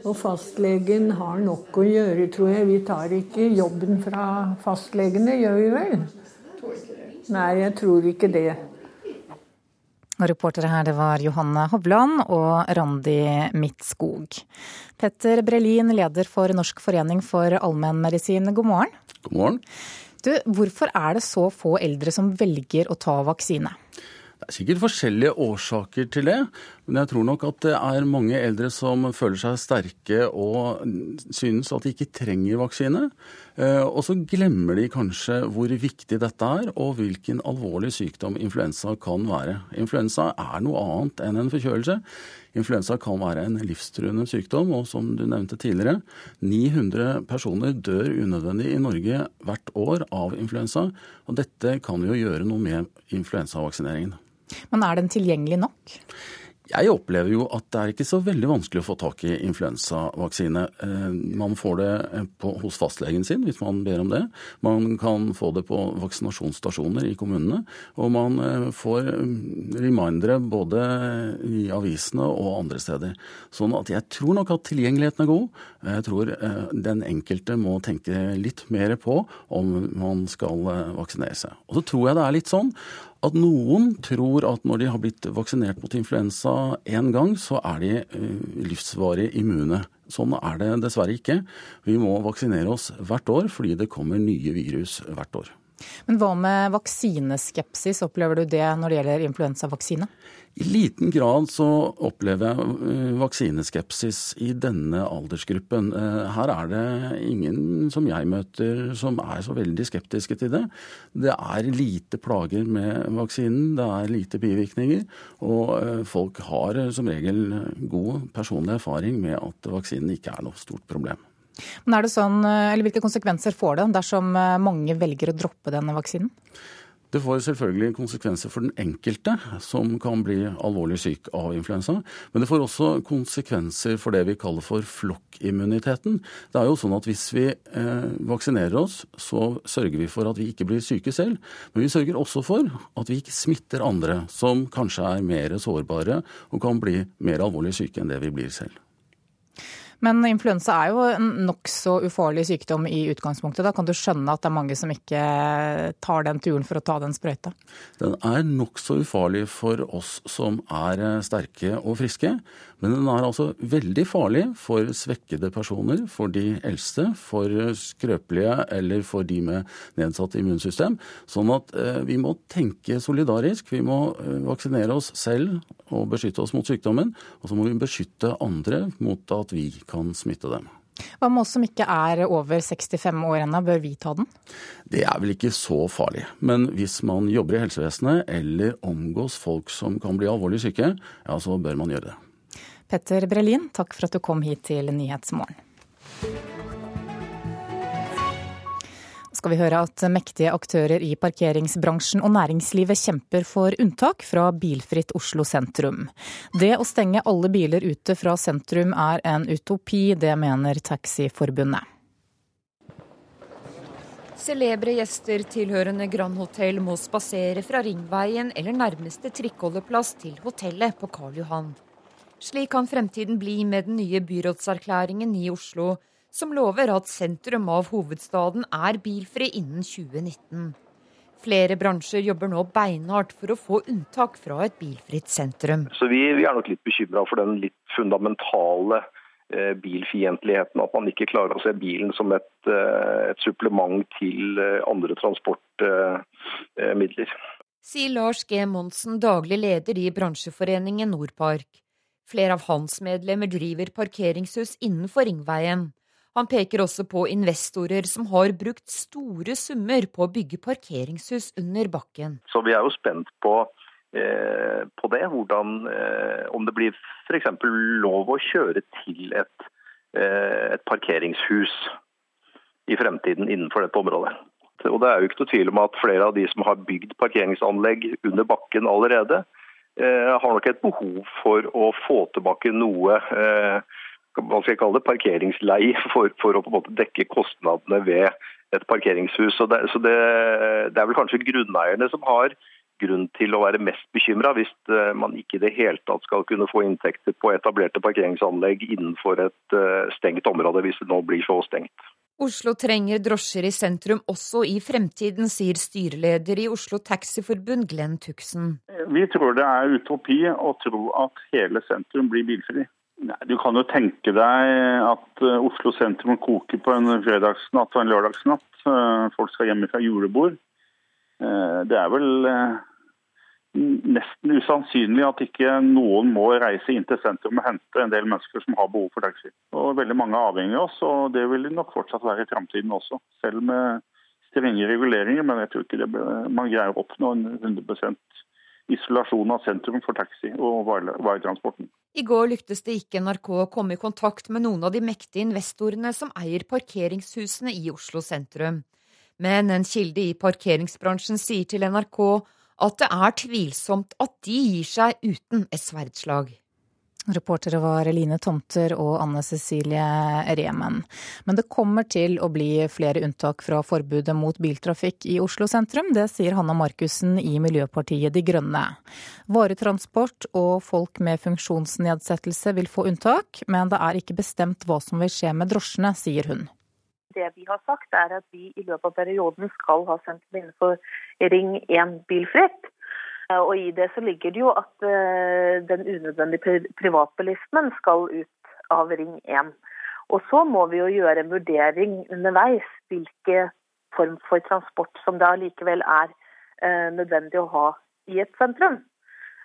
Og fastlegen har nok å gjøre, tror jeg. Vi tar ikke jobben fra fastlegene, gjør vi vel? Nei, jeg tror ikke det. Og reportere her det var Johanne Hovland og Randi Midtskog. Petter Brelin, leder for Norsk forening for allmennmedisin, god morgen. God morgen. Du, hvorfor er det så få eldre som velger å ta vaksine? Det er sikkert forskjellige årsaker til det, men jeg tror nok at det er mange eldre som føler seg sterke og synes at de ikke trenger vaksine. Eh, og så glemmer de kanskje hvor viktig dette er, og hvilken alvorlig sykdom influensa kan være. Influensa er noe annet enn en forkjølelse. Influensa kan være en livstruende sykdom, og som du nevnte tidligere, 900 personer dør unødvendig i Norge hvert år av influensa. Og dette kan vi jo gjøre noe med influensavaksineringen. Men er den tilgjengelig nok? Jeg opplever jo at det er ikke så veldig vanskelig å få tak i influensavaksine. Eh, man får det eh, på, hos fastlegen sin hvis man ber om det. Man kan få det på vaksinasjonsstasjoner i kommunene. Og man eh, får mm, remindere både i avisene og andre steder. Sånn at jeg tror nok at tilgjengeligheten er god. Jeg tror den enkelte må tenke litt mer på om man skal vaksinere seg. Og så tror jeg det er litt sånn at noen tror at når de har blitt vaksinert mot influensa én gang, så er de eh, livsvarig immune. Sånn er det dessverre ikke. Vi må vaksinere oss hvert år fordi det kommer nye virus hvert år. Men hva med vaksineskepsis, opplever du det når det gjelder influensavaksine? I liten grad så opplever jeg eh, vaksineskepsis i denne aldersgruppen. Eh, her er det ingen som jeg møter som er så veldig skeptiske til det. Det er lite plager med vaksinen, det er lite bivirkninger. Og eh, folk har som regel god personlig erfaring med at vaksinen ikke er noe stort problem. Men er det sånn, eller Hvilke konsekvenser får det dersom mange velger å droppe denne vaksinen? Det får selvfølgelig konsekvenser for den enkelte som kan bli alvorlig syk av influensa. Men det får også konsekvenser for det vi kaller for flokkimmuniteten. Det er jo sånn at hvis vi eh, vaksinerer oss, så sørger vi for at vi ikke blir syke selv. Men vi sørger også for at vi ikke smitter andre som kanskje er mer sårbare og kan bli mer alvorlig syke enn det vi blir selv. Men influensa er jo en nokså ufarlig sykdom i utgangspunktet. Da kan du skjønne at det er mange som ikke tar den turen for å ta den sprøyta? Den er nokså ufarlig for oss som er sterke og friske. Men den er altså veldig farlig for svekkede personer, for de eldste, for skrøpelige eller for de med nedsatt immunsystem. Sånn at eh, vi må tenke solidarisk. Vi må eh, vaksinere oss selv og beskytte oss mot sykdommen. Og så må vi beskytte andre mot at vi kan smitte dem. Hva med oss som ikke er over 65 år ennå, bør vi ta den? Det er vel ikke så farlig. Men hvis man jobber i helsevesenet eller omgås folk som kan bli alvorlig syke, ja, så bør man gjøre det. Petter Brelin, takk for at du kom hit til Nyhetsmorgen. skal vi høre at mektige aktører i parkeringsbransjen og næringslivet kjemper for unntak fra bilfritt Oslo sentrum. Det å stenge alle biler ute fra sentrum er en utopi, det mener Taxiforbundet. Celebre gjester tilhørende Grand Hotell må spasere fra Ringveien eller nærmeste trikkeholdeplass til hotellet på Karl Johan. Slik kan fremtiden bli med den nye byrådserklæringen i Oslo, som lover at sentrum av hovedstaden er bilfri innen 2019. Flere bransjer jobber nå beinhardt for å få unntak fra et bilfritt sentrum. Så Vi, vi er nok litt bekymra for den litt fundamentale eh, bilfiendtligheten. At man ikke klarer å se bilen som et, eh, et supplement til eh, andre transportmidler. Eh, Sier Lars G. Monsen, daglig leder i bransjeforeningen Nordpark. Flere av hans medlemmer driver parkeringshus innenfor Ringveien. Han peker også på investorer som har brukt store summer på å bygge parkeringshus under bakken. Så vi er jo spent på, eh, på det. Hvordan, eh, om det blir f.eks. lov å kjøre til et, eh, et, parkeringshus i fremtiden innenfor dette området. Og Det er jo ikke noe tvil om at flere av de som har bygd parkeringsanlegg under bakken allerede, har nok et behov for å få tilbake noe eh, hva skal jeg kalle det, parkeringslei for, for, å på en måte dekke kostnadene ved et parkeringshus. Så, det, så det, det, er vel kanskje grunneierne som har grunn til å være mest bekymra hvis eh, man ikke i det hele tatt skal kunne få inntekter på etablerte parkeringsanlegg innenfor et eh, stengt område, hvis det nå blir så stengt. Oslo trenger drosjer i sentrum også i fremtiden, sier styreleder i Oslo Taxiforbund Glenn Tuxen. Vi tror det er utopi å tro at hele sentrum blir bilfri. Du kan jo tenke deg at eh, Oslo sentrum koker på en fredagsnatt og en lørdagsnatt. Eh, folk skal hjem fra julebord. Eh, det er vel nesten usannsynlig at ikke noen må reise inn til sentrum og hente en del mennesker som har behov for taxi. Og Veldig mange er avhengig av oss, og det vil nok fortsatt være i framtiden også. Selv med strenge reguleringer, men jeg tror ikke det, man greier å oppnå en 100 isolasjon av sentrum for taxi og varetransporten. I går lyktes det ikke NRK å komme i kontakt med noen av de mektige investorene som eier parkeringshusene i Oslo sentrum. Men en kilde i parkeringsbransjen sier til NRK at det er tvilsomt at de gir seg uten et sverdslag. Reportere var Eline Tomter og Anne Cecilie Remen. Men det kommer til å bli flere unntak fra forbudet mot biltrafikk i Oslo sentrum. Det sier Hanna Markussen i Miljøpartiet De Grønne. Varetransport og folk med funksjonsnedsettelse vil få unntak, men det er ikke bestemt hva som vil skje med drosjene, sier hun. Det vi har sagt er at vi i løpet av perioden skal ha sentrum innenfor Ring 1 bilfritt. Eh, og I det så ligger det jo at uh, den unødvendige privatbilismen skal ut av Ring 1. Og så må vi jo gjøre en vurdering underveis hvilke form for transport som det allikevel er uh, nødvendig å ha i et sentrum.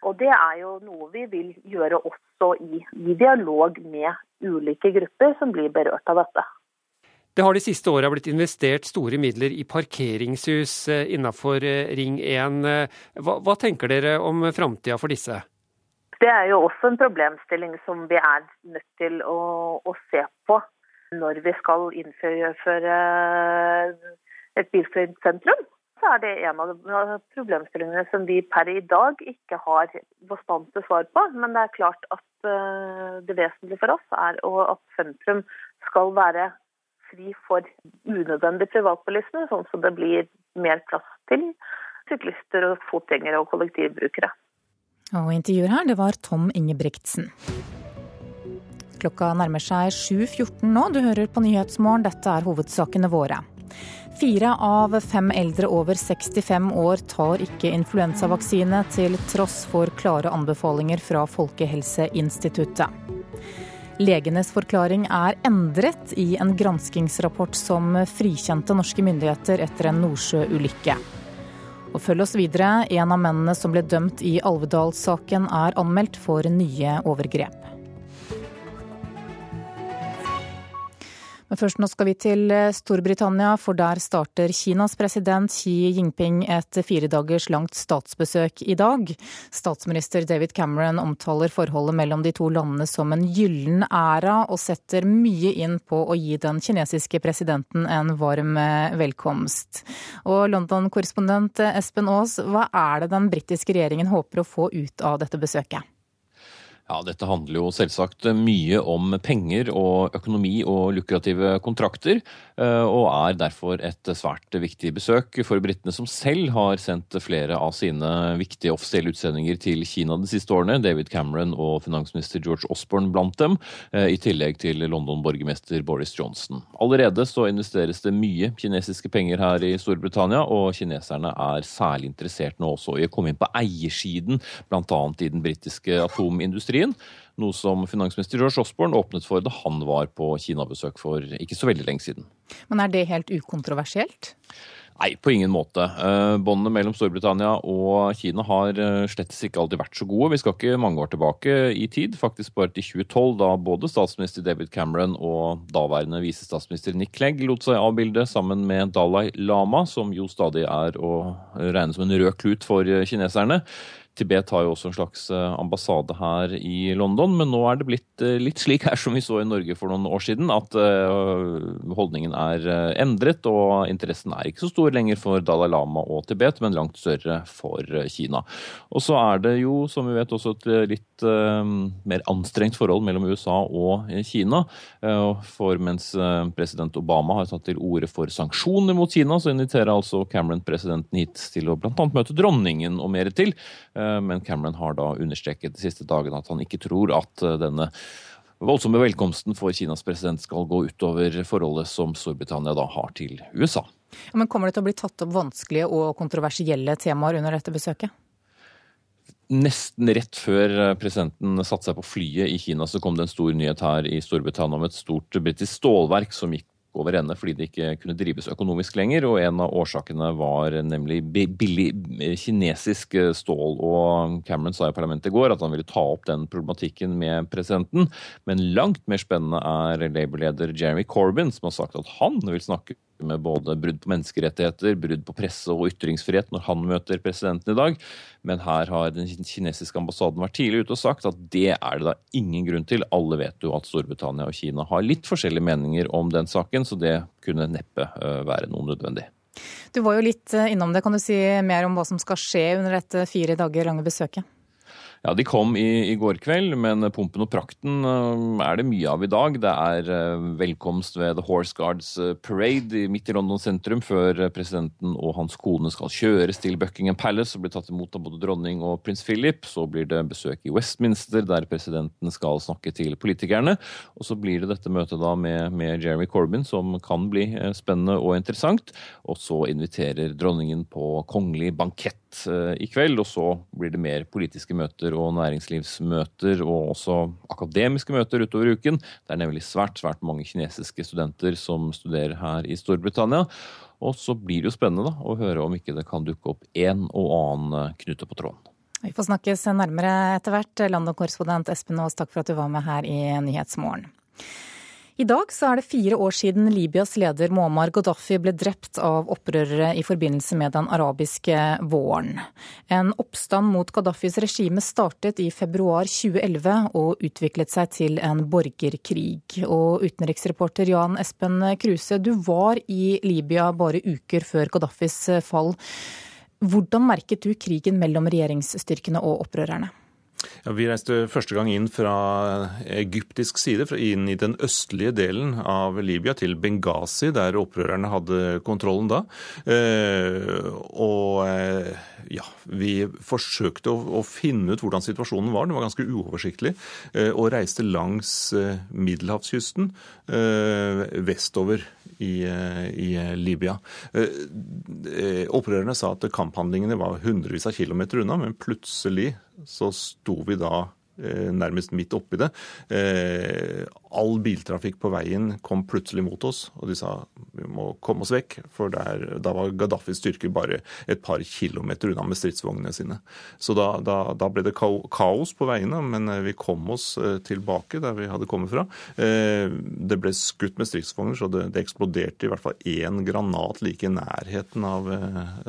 Og Det er jo noe vi vil gjøre også i, i dialog med ulike grupper som blir berørt av dette. Det har de siste åra blitt investert store midler i parkeringshus innafor innenfor eh, Ring 1. Eh, hva, hva tenker dere om framtida for disse? Det er jo også en problemstilling som vi er nødt til å, å se på når vi skal innføre et bilfritt sentrum. Så er det en av problemstillingene som vi per i dag ikke har bastante svar på. Men det er klart at det vesentlige for oss er at sentrum skal være fri for unødvendig privatbilisme, sånn som det blir mer plass til syklister, og fotgjengere og kollektivbrukere. Og intervjuer her, det var Tom Ingebrigtsen. Klokka nærmer seg 7.14 nå. Du hører på Nyhetsmorgen. Dette er hovedsakene våre. Fire av fem eldre over 65 år tar ikke influensavaksine, til tross for klare anbefalinger fra Folkehelseinstituttet. Legenes forklaring er endret i en granskingsrapport som frikjente norske myndigheter etter en Nordsjø-ulykke. Og følg oss videre. En av mennene som ble dømt i Alvedal-saken er anmeldt for nye overgrep. Men først nå skal vi til eh, Storbritannia, for der starter Kinas president Xi Jinping et fire dagers langt statsbesøk i dag. Statsminister David Cameron omtaler forholdet mellom de to landene som en gyllen æra, og setter mye inn på å gi den kinesiske presidenten en varm eh, velkomst. Og London-korrespondent Espen Aas, hva er det den britiske regjeringen håper å få ut av dette besøket? Ja, Dette handler jo selvsagt mye om penger og økonomi og lukrative kontrakter, og er derfor et svært viktig besøk for britene, som selv har sendt flere av sine viktige offisielle utsendinger til Kina de siste årene. David Cameron og finansminister George Osborne blant dem, eh, i tillegg til London-borgermester Boris Johnson. Allerede så investeres det mye kinesiske penger her i Storbritannia, og kineserne er særlig interessert nå også i å komme inn på eiersiden, bl.a. i den britiske atomindustrien industrien. Noe som finansminister George Osborne åpnet for da han var på Kina-besøk for ikke så veldig lenge siden. Men er det helt ukontroversielt? Nei, på ingen måte. Eh, båndene mellom Storbritannia og Kina har eh, slett ikke alltid vært så gode. Vi skal ikke mange år tilbake i tid, faktisk bare til 2012, da både statsminister David Cameron og daværende visestatsminister Nick Clegg lot seg avbilde sammen med Dalai Lama, som jo stadig er å regne som en rød klut for kineserne. Tibet har jo også en slags eh, ambassade her i London, men nå er det blitt eh, litt slik her som vi så i Norge for noen år siden, at eh, holdningen er endret, og interessen er ikke så stor lenger for Dalai Lama og Tibet, men langt større for Kina. Og så er det jo, som vi vet, også et litt mer anstrengt forhold mellom USA og Kina. For mens president Obama har tatt til orde for sanksjoner mot Kina, så inviterer altså Cameron presidenten hit til å bl.a. møte dronningen og mer til. Eh, men Cameron har da understreket de siste dagene at han ikke tror at eh, denne voldsomme velkomsten for Kinas president skal gå utover forholdet som Storbritannia da har til USA. Ja, men Kommer det til å bli tatt opp vanskelige og kontroversielle temaer under dette besøket? Nesten rett før eh, presidenten satte seg på flyet i Kina, så kom det en stor nyhet her i Storbritannia om et stort britisk stålverk som gikk over ende fordi det ikke kunne drives økonomisk lenger. og En av årsakene var nemlig billig kinesisk stål. og Cameron sa i parlamentet i går at han ville ta opp den problematikken med presidenten. Men langt mer spennende er Labour-leder Jeremy Corbyn, som har sagt at han vil snakke med både brudd på menneskerettigheter, brudd på presse- og ytringsfrihet når han møter presidenten i dag. Men her har den kinesiske ambassaden vært tidlig ute og sagt at det er det da ingen grunn til. Alle vet jo at Storbritannia og Kina har litt forskjellige meninger om den saken, så det kunne neppe øh, være noe nødvendig. Du var jo litt eh, innom det. Kan du si mer om hva som skal skje under dette fire dager lange besøket? Ja, De kom i, i, går kveld, men pumpen og prakten uh, er det mye av i dag. Det er uh, velkomst ved The Horse Guards uh, Parade midt i London sentrum før presidenten og hans kone skal kjøres til Buckingham Palace og bli tatt imot av både dronning og prins Philip. Så blir det besøk i Westminster, der presidenten skal snakke til politikerne. Og så blir det dette møtet da med, med Jeremy Corbyn, som kan bli spennende og interessant. Og så inviterer dronningen på kongelig bankett i kveld, og så blir det mer politiske møter og næringslivsmøter og også akademiske møter utover uken. Det er nemlig svært, svært mange kinesiske studenter som studerer her i Storbritannia. Og så blir det jo spennende da, å høre om ikke det kan dukke opp en og annen eh, knute på tråden. Vi får snakkes nærmere etter hvert. London-korrespondent Espen Aas, takk for at du var med her i Nyhetsmorgen. I dag er det fire år siden Libyas leder Muammar Gaddafi ble drept av opprørere i forbindelse med den arabiske våren. En oppstand mot Gaddafis regime startet i februar 2011 og utviklet seg til en borgerkrig. Og utenriksreporter Jan Espen Kruse, du var i Libya bare uker før Gaddafis fall. Hvordan merket du krigen mellom regjeringsstyrkene og opprørerne? Ja, vi reiste første gang inn fra egyptisk side, inn i den østlige delen av Libya, til Benghazi, der opprørerne hadde kontrollen da. Eh, og eh, ja, vi forsøkte å, finne ut hvordan situasjonen var. Den var ganske uoversiktlig. Eh, og reiste langs middelhavskysten vestover i, i Libya. Opprørerne sa at kamphandlingene var hundrevis av kilometer unna, men plutselig så sto vi da eh, nærmest midt oppi det. Eh, all biltrafikk på veien kom plutselig mot oss, og de sa vi må komme oss vekk. For der, da var Gaddafis styrker bare et par kilometer unna med stridsvognene sine. Så da, da, da, ble det kaos på veiene, men eh, vi kom oss tilbake der vi hadde kommet fra. Det ble skutt med stridsvogner, så det, det eksploderte i hvert fall én granat like i nærheten av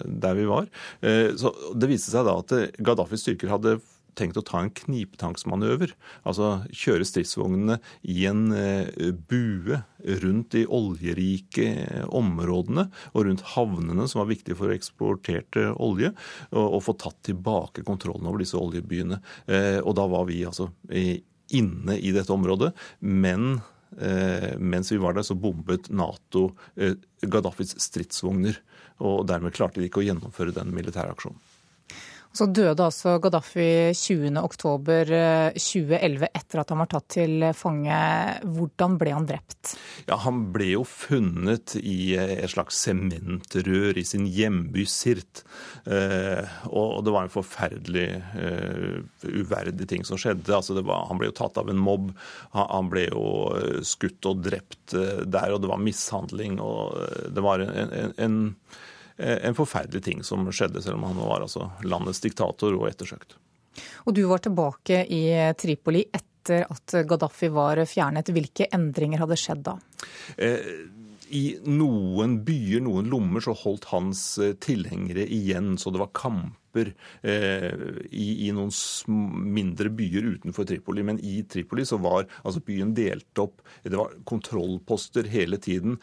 der vi var. Så Det viste seg da at Gaddafis styrker hadde tenkt å ta en knipetanksmanøver. Altså kjøre stridsvognene i en eh, bue rundt de oljerike områdene og rundt havnene som var viktige for eksporterte olje, og, få tatt tilbake kontrollen over disse oljebyene. Eh, og da var vi altså inne i dette området, men eh, mens vi var der, så bombet Nato Gaddafis stridsvogner. Og dermed klarte de ikke å gjennomføre den militære aksjonen. Så døde altså Gaddafi 20.10.2011 eh, etter at han var tatt til fange. Hvordan ble han drept? Ja, Han ble jo funnet i eh, et slags sementrør i sin hjemby Sirt. Eh, og det var en forferdelig uverdig ting som skjedde. Altså var, han ble jo tatt av en mobb. Han ble jo skutt og drept der, og det var mishandling. og det var en, en, en en forferdelig ting som skjedde, selv om han var altså landets diktator og ettersøkt. Og du var tilbake i Tripoli etter at Gaddafi var fjernet. Hvilke endringer hadde skjedd da? Eh, I noen byer, noen lommer, så holdt hans eh, tilhengere igjen. Så det var kamper i, i, noen mindre byer utenfor Tripoli. Men i Tripoli så var altså byen delt opp. Det var kontrollposter hele tiden.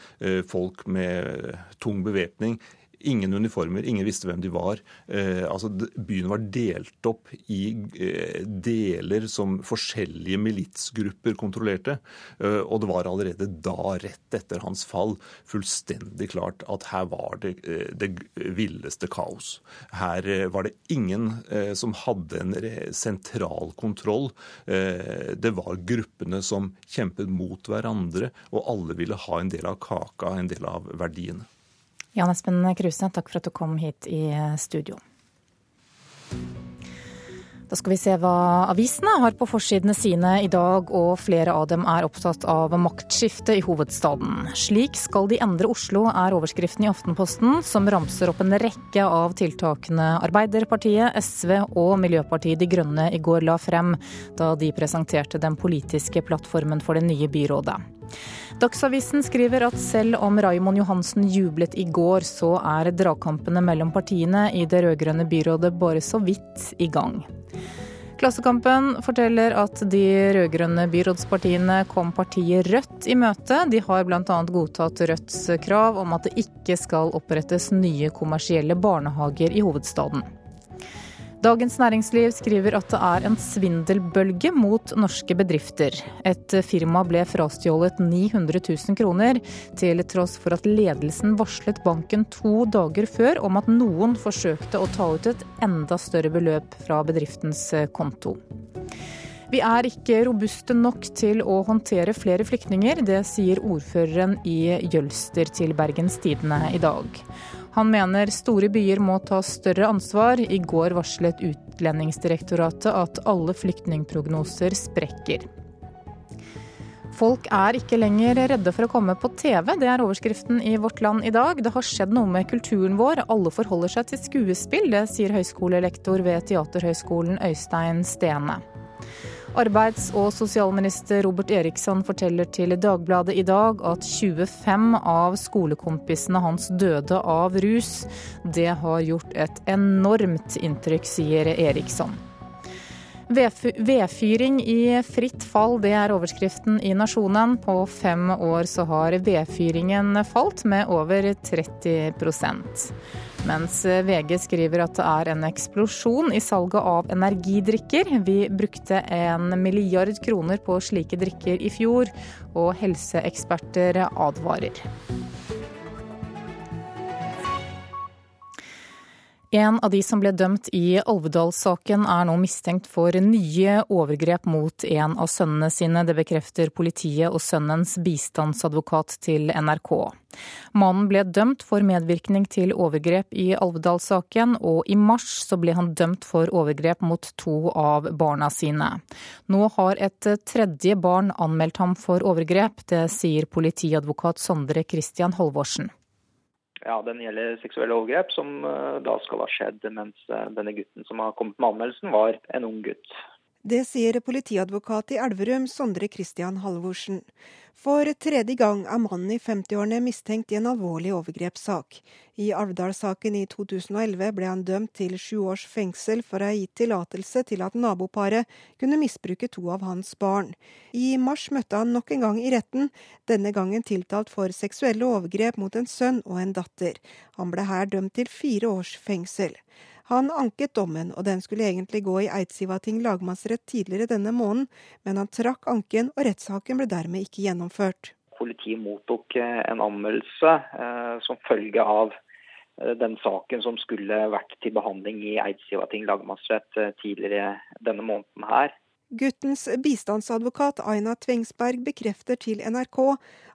folk med tung bevæpning Ingen uniformer, ingen visste hvem de var. Eh, altså, byen var delt opp i eh, deler som forskjellige militsgrupper kontrollerte. Eh, og det var allerede da, rett etter hans fall, fullstendig klart at her var det det villeste kaos. Her var det ingen som hadde en sentral kontroll. det var gruppene som kjempet mot hverandre, og alle ville ha en del av kaka, en del av verdiene. Jan Espen Kruse, takk for at du kom hit i studio. Da skal vi se hva avisene har på forsidene sine i dag, og flere av dem er opptatt av maktskifte i hovedstaden. Slik skal de endre Oslo, er overskriften i Aftenposten, som ramser opp en rekke av tiltakene Arbeiderpartiet, SV og Miljøpartiet De Grønne i går la frem, da de presenterte den politiske plattformen for det nye byrådet. Dagsavisen skriver at selv om Raimond Johansen jublet i går, så er dragkampene mellom partiene i det rød-grønne byrådet bare så vidt i gang. Klassekampen forteller at de rød-grønne byrådspartiene kom partiet Rødt i møte. De har bl.a. godtatt Rødts krav om at det ikke skal opprettes nye kommersielle barnehager i hovedstaden. Dagens Næringsliv skriver at det er en svindelbølge mot norske bedrifter. Et firma ble frastjålet 900 000 kroner, til tross for at ledelsen varslet banken to dager før om at noen forsøkte å ta ut et enda større beløp fra bedriftens konto. Vi er ikke robuste nok til å håndtere flere flyktninger. Det sier ordføreren i Jølster til Bergens Tidende i dag. Han mener store byer må ta større ansvar. I går varslet Utlendingsdirektoratet at alle flyktningprognoser sprekker. Folk er ikke lenger redde for å komme på TV, det er overskriften i Vårt Land i dag. Det har skjedd noe med kulturen vår, alle forholder seg til skuespill. Det sier høyskolelektor ved Teaterhøgskolen Øystein Stene. Arbeids- og sosialminister Robert Eriksson forteller til Dagbladet i dag at 25 av skolekompisene hans døde av rus. Det har gjort et enormt inntrykk, sier Eriksson. Vedfyring i fritt fall, det er overskriften i Nasjonen. På fem år så har vedfyringen falt med over 30 mens VG skriver at det er en eksplosjon i salget av energidrikker. Vi brukte en milliard kroner på slike drikker i fjor, og helseeksperter advarer. En av de som ble dømt i Alvedal-saken er nå mistenkt for nye overgrep mot en av sønnene sine. Det bekrefter politiet og sønnens bistandsadvokat til NRK. Mannen ble dømt for medvirkning til overgrep i Alvedal-saken, og i mars så ble han dømt for overgrep mot to av barna sine. Nå har et tredje barn anmeldt ham for overgrep. Det sier politiadvokat Sondre Christian Halvorsen. Ja, Den gjelder seksuelle overgrep, som eh, da skal ha skjedd mens eh, denne gutten som har kommet med anmeldelsen, var en ung gutt. Det sier politiadvokat i Elverum, Sondre Christian Halvorsen. For tredje gang er mannen i 50-årene mistenkt i en alvorlig overgrepssak. I Alvdal-saken i 2011 ble han dømt til sju års fengsel for å ha gitt tillatelse til at naboparet kunne misbruke to av hans barn. I mars møtte han nok en gang i retten, denne gangen tiltalt for seksuelle overgrep mot en sønn og en datter. Han ble her dømt til fire års fengsel. Han anket dommen, og den skulle egentlig gå i Eidsivating lagmannsrett tidligere denne måneden, men han trakk anken, og rettssaken ble dermed ikke gjennomført. Politiet mottok eh, en anmeldelse eh, som følge av eh, den saken som skulle vært til behandling i Eidsivating lagmannsrett eh, tidligere denne måneden her. Guttens bistandsadvokat Aina Tvengsberg bekrefter til NRK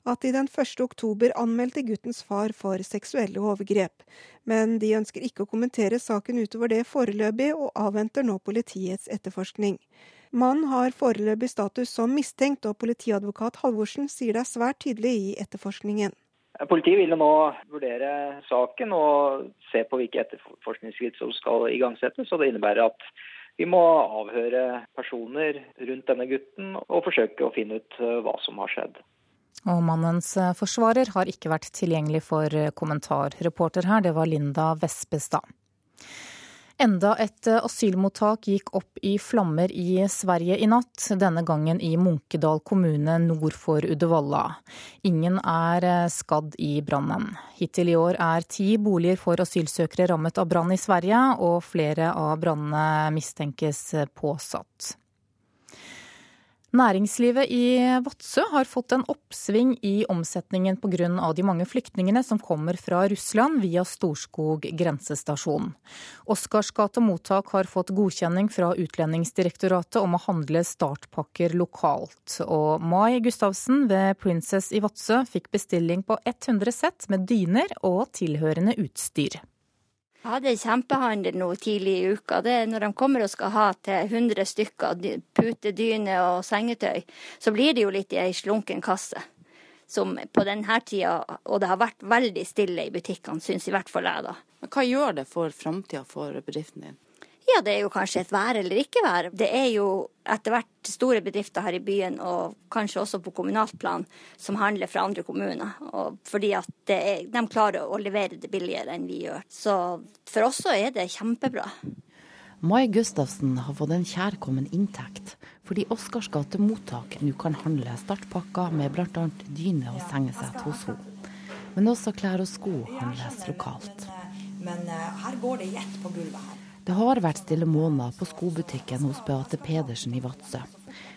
at de den 1. oktober anmeldte guttens far for seksuelle overgrep. Men de ønsker ikke å kommentere saken utover det foreløpig, og avventer nå politiets etterforskning. Mannen har foreløpig status som mistenkt, og politiadvokat Halvorsen sier det er svært tydelig i etterforskningen. Politiet vil nå vurdere saken og se på hvilke etterforskningsskritt som skal igangsettes. og Det innebærer at vi må avhøre personer rundt denne gutten og forsøke å finne ut eh, hva som har skjedd. Og mannens eh, forsvarer har ikke vært tilgjengelig for eh, kommentar. Reporter her, det var Linda Vespestad. Enda et eh, asylmottak gikk opp i flammer i Sverige i natt, denne gangen i Munkedal kommune nord for Uddevalla. Ingen er eh, skadd i brannen. Hittil i år er ti boliger for asylsøkere rammet av brann i Sverige, og flere av brannene mistenkes påsatt. Næringslivet i Vadsø har fått en oppsving i omsetningen pga. de mange flyktningene som kommer fra Russland via Storskog grensestasjon. Oscarsgata mottak har fått godkjenning fra Utlendingsdirektoratet om å handle startpakker lokalt. Og Mai Gustavsen ved Princess i Vadsø fikk bestilling på 100 sett med dyner og tilhørende utstyr. Jeg hadde kjempehandel nå tidlig i uka. Det er Når de kommer og skal ha til 100 stykker pute, dyne og sengetøy, så blir det jo litt i ei slunken kasse. Som på denne tida, og det har vært veldig stille i butikkene, syns i hvert fall jeg, da. Men hva gjør det for framtida for bedriften din? Ja, det er jo kanskje et vær eller ikke vær. Det er jo etter hvert store bedrifter her i byen, og kanskje også på kommunalt plan, som handler fra andre kommuner. Og fordi at er, de klarer å levere det billigere enn vi gjør. Så for oss så er det kjempebra. Mai Gustavsen har fått en kjærkommen inntekt fordi Oscars gate mottak nå kan handle startpakker med bl.a. dyne og sengesett hos henne. Men også klær og sko handles lokalt. Men uh, her går det i ett på gulvet her. Det har vært stille måneder på skobutikken hos Beate Pedersen i Vadsø.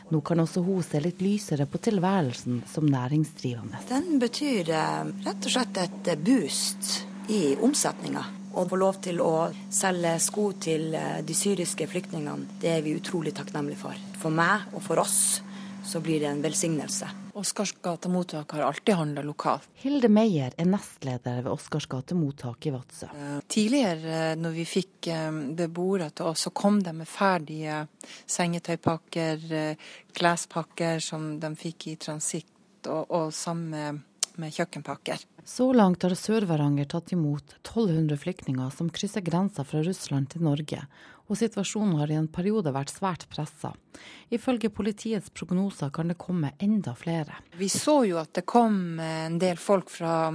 Nå kan også hun se litt lysere på tilværelsen som næringsdrivende. Den betyr uh, rett og slett et boost i omsetninga. Å få lov til å selge sko til uh, de syriske flyktningene, det er vi utrolig takknemlige for. For meg og for oss så blir det en velsignelse. Oscarsgata mottak har alltid handla lokalt. Hilde Meyer er nestleder ved Oscarsgate mottak i Vadsø. Tidligere når vi fikk beboere til oss, så kom de med ferdige sengetøypakker, klespakker som de fikk i transitt, og, og sammen med kjøkkenpakker. Så langt har Sør-Varanger tatt imot 1200 flyktninger som krysser grensa fra Russland til Norge, og situasjonen har i en periode vært svært pressa. Ifølge politiets prognoser kan det komme enda flere. Vi så jo at det kom en del folk fra,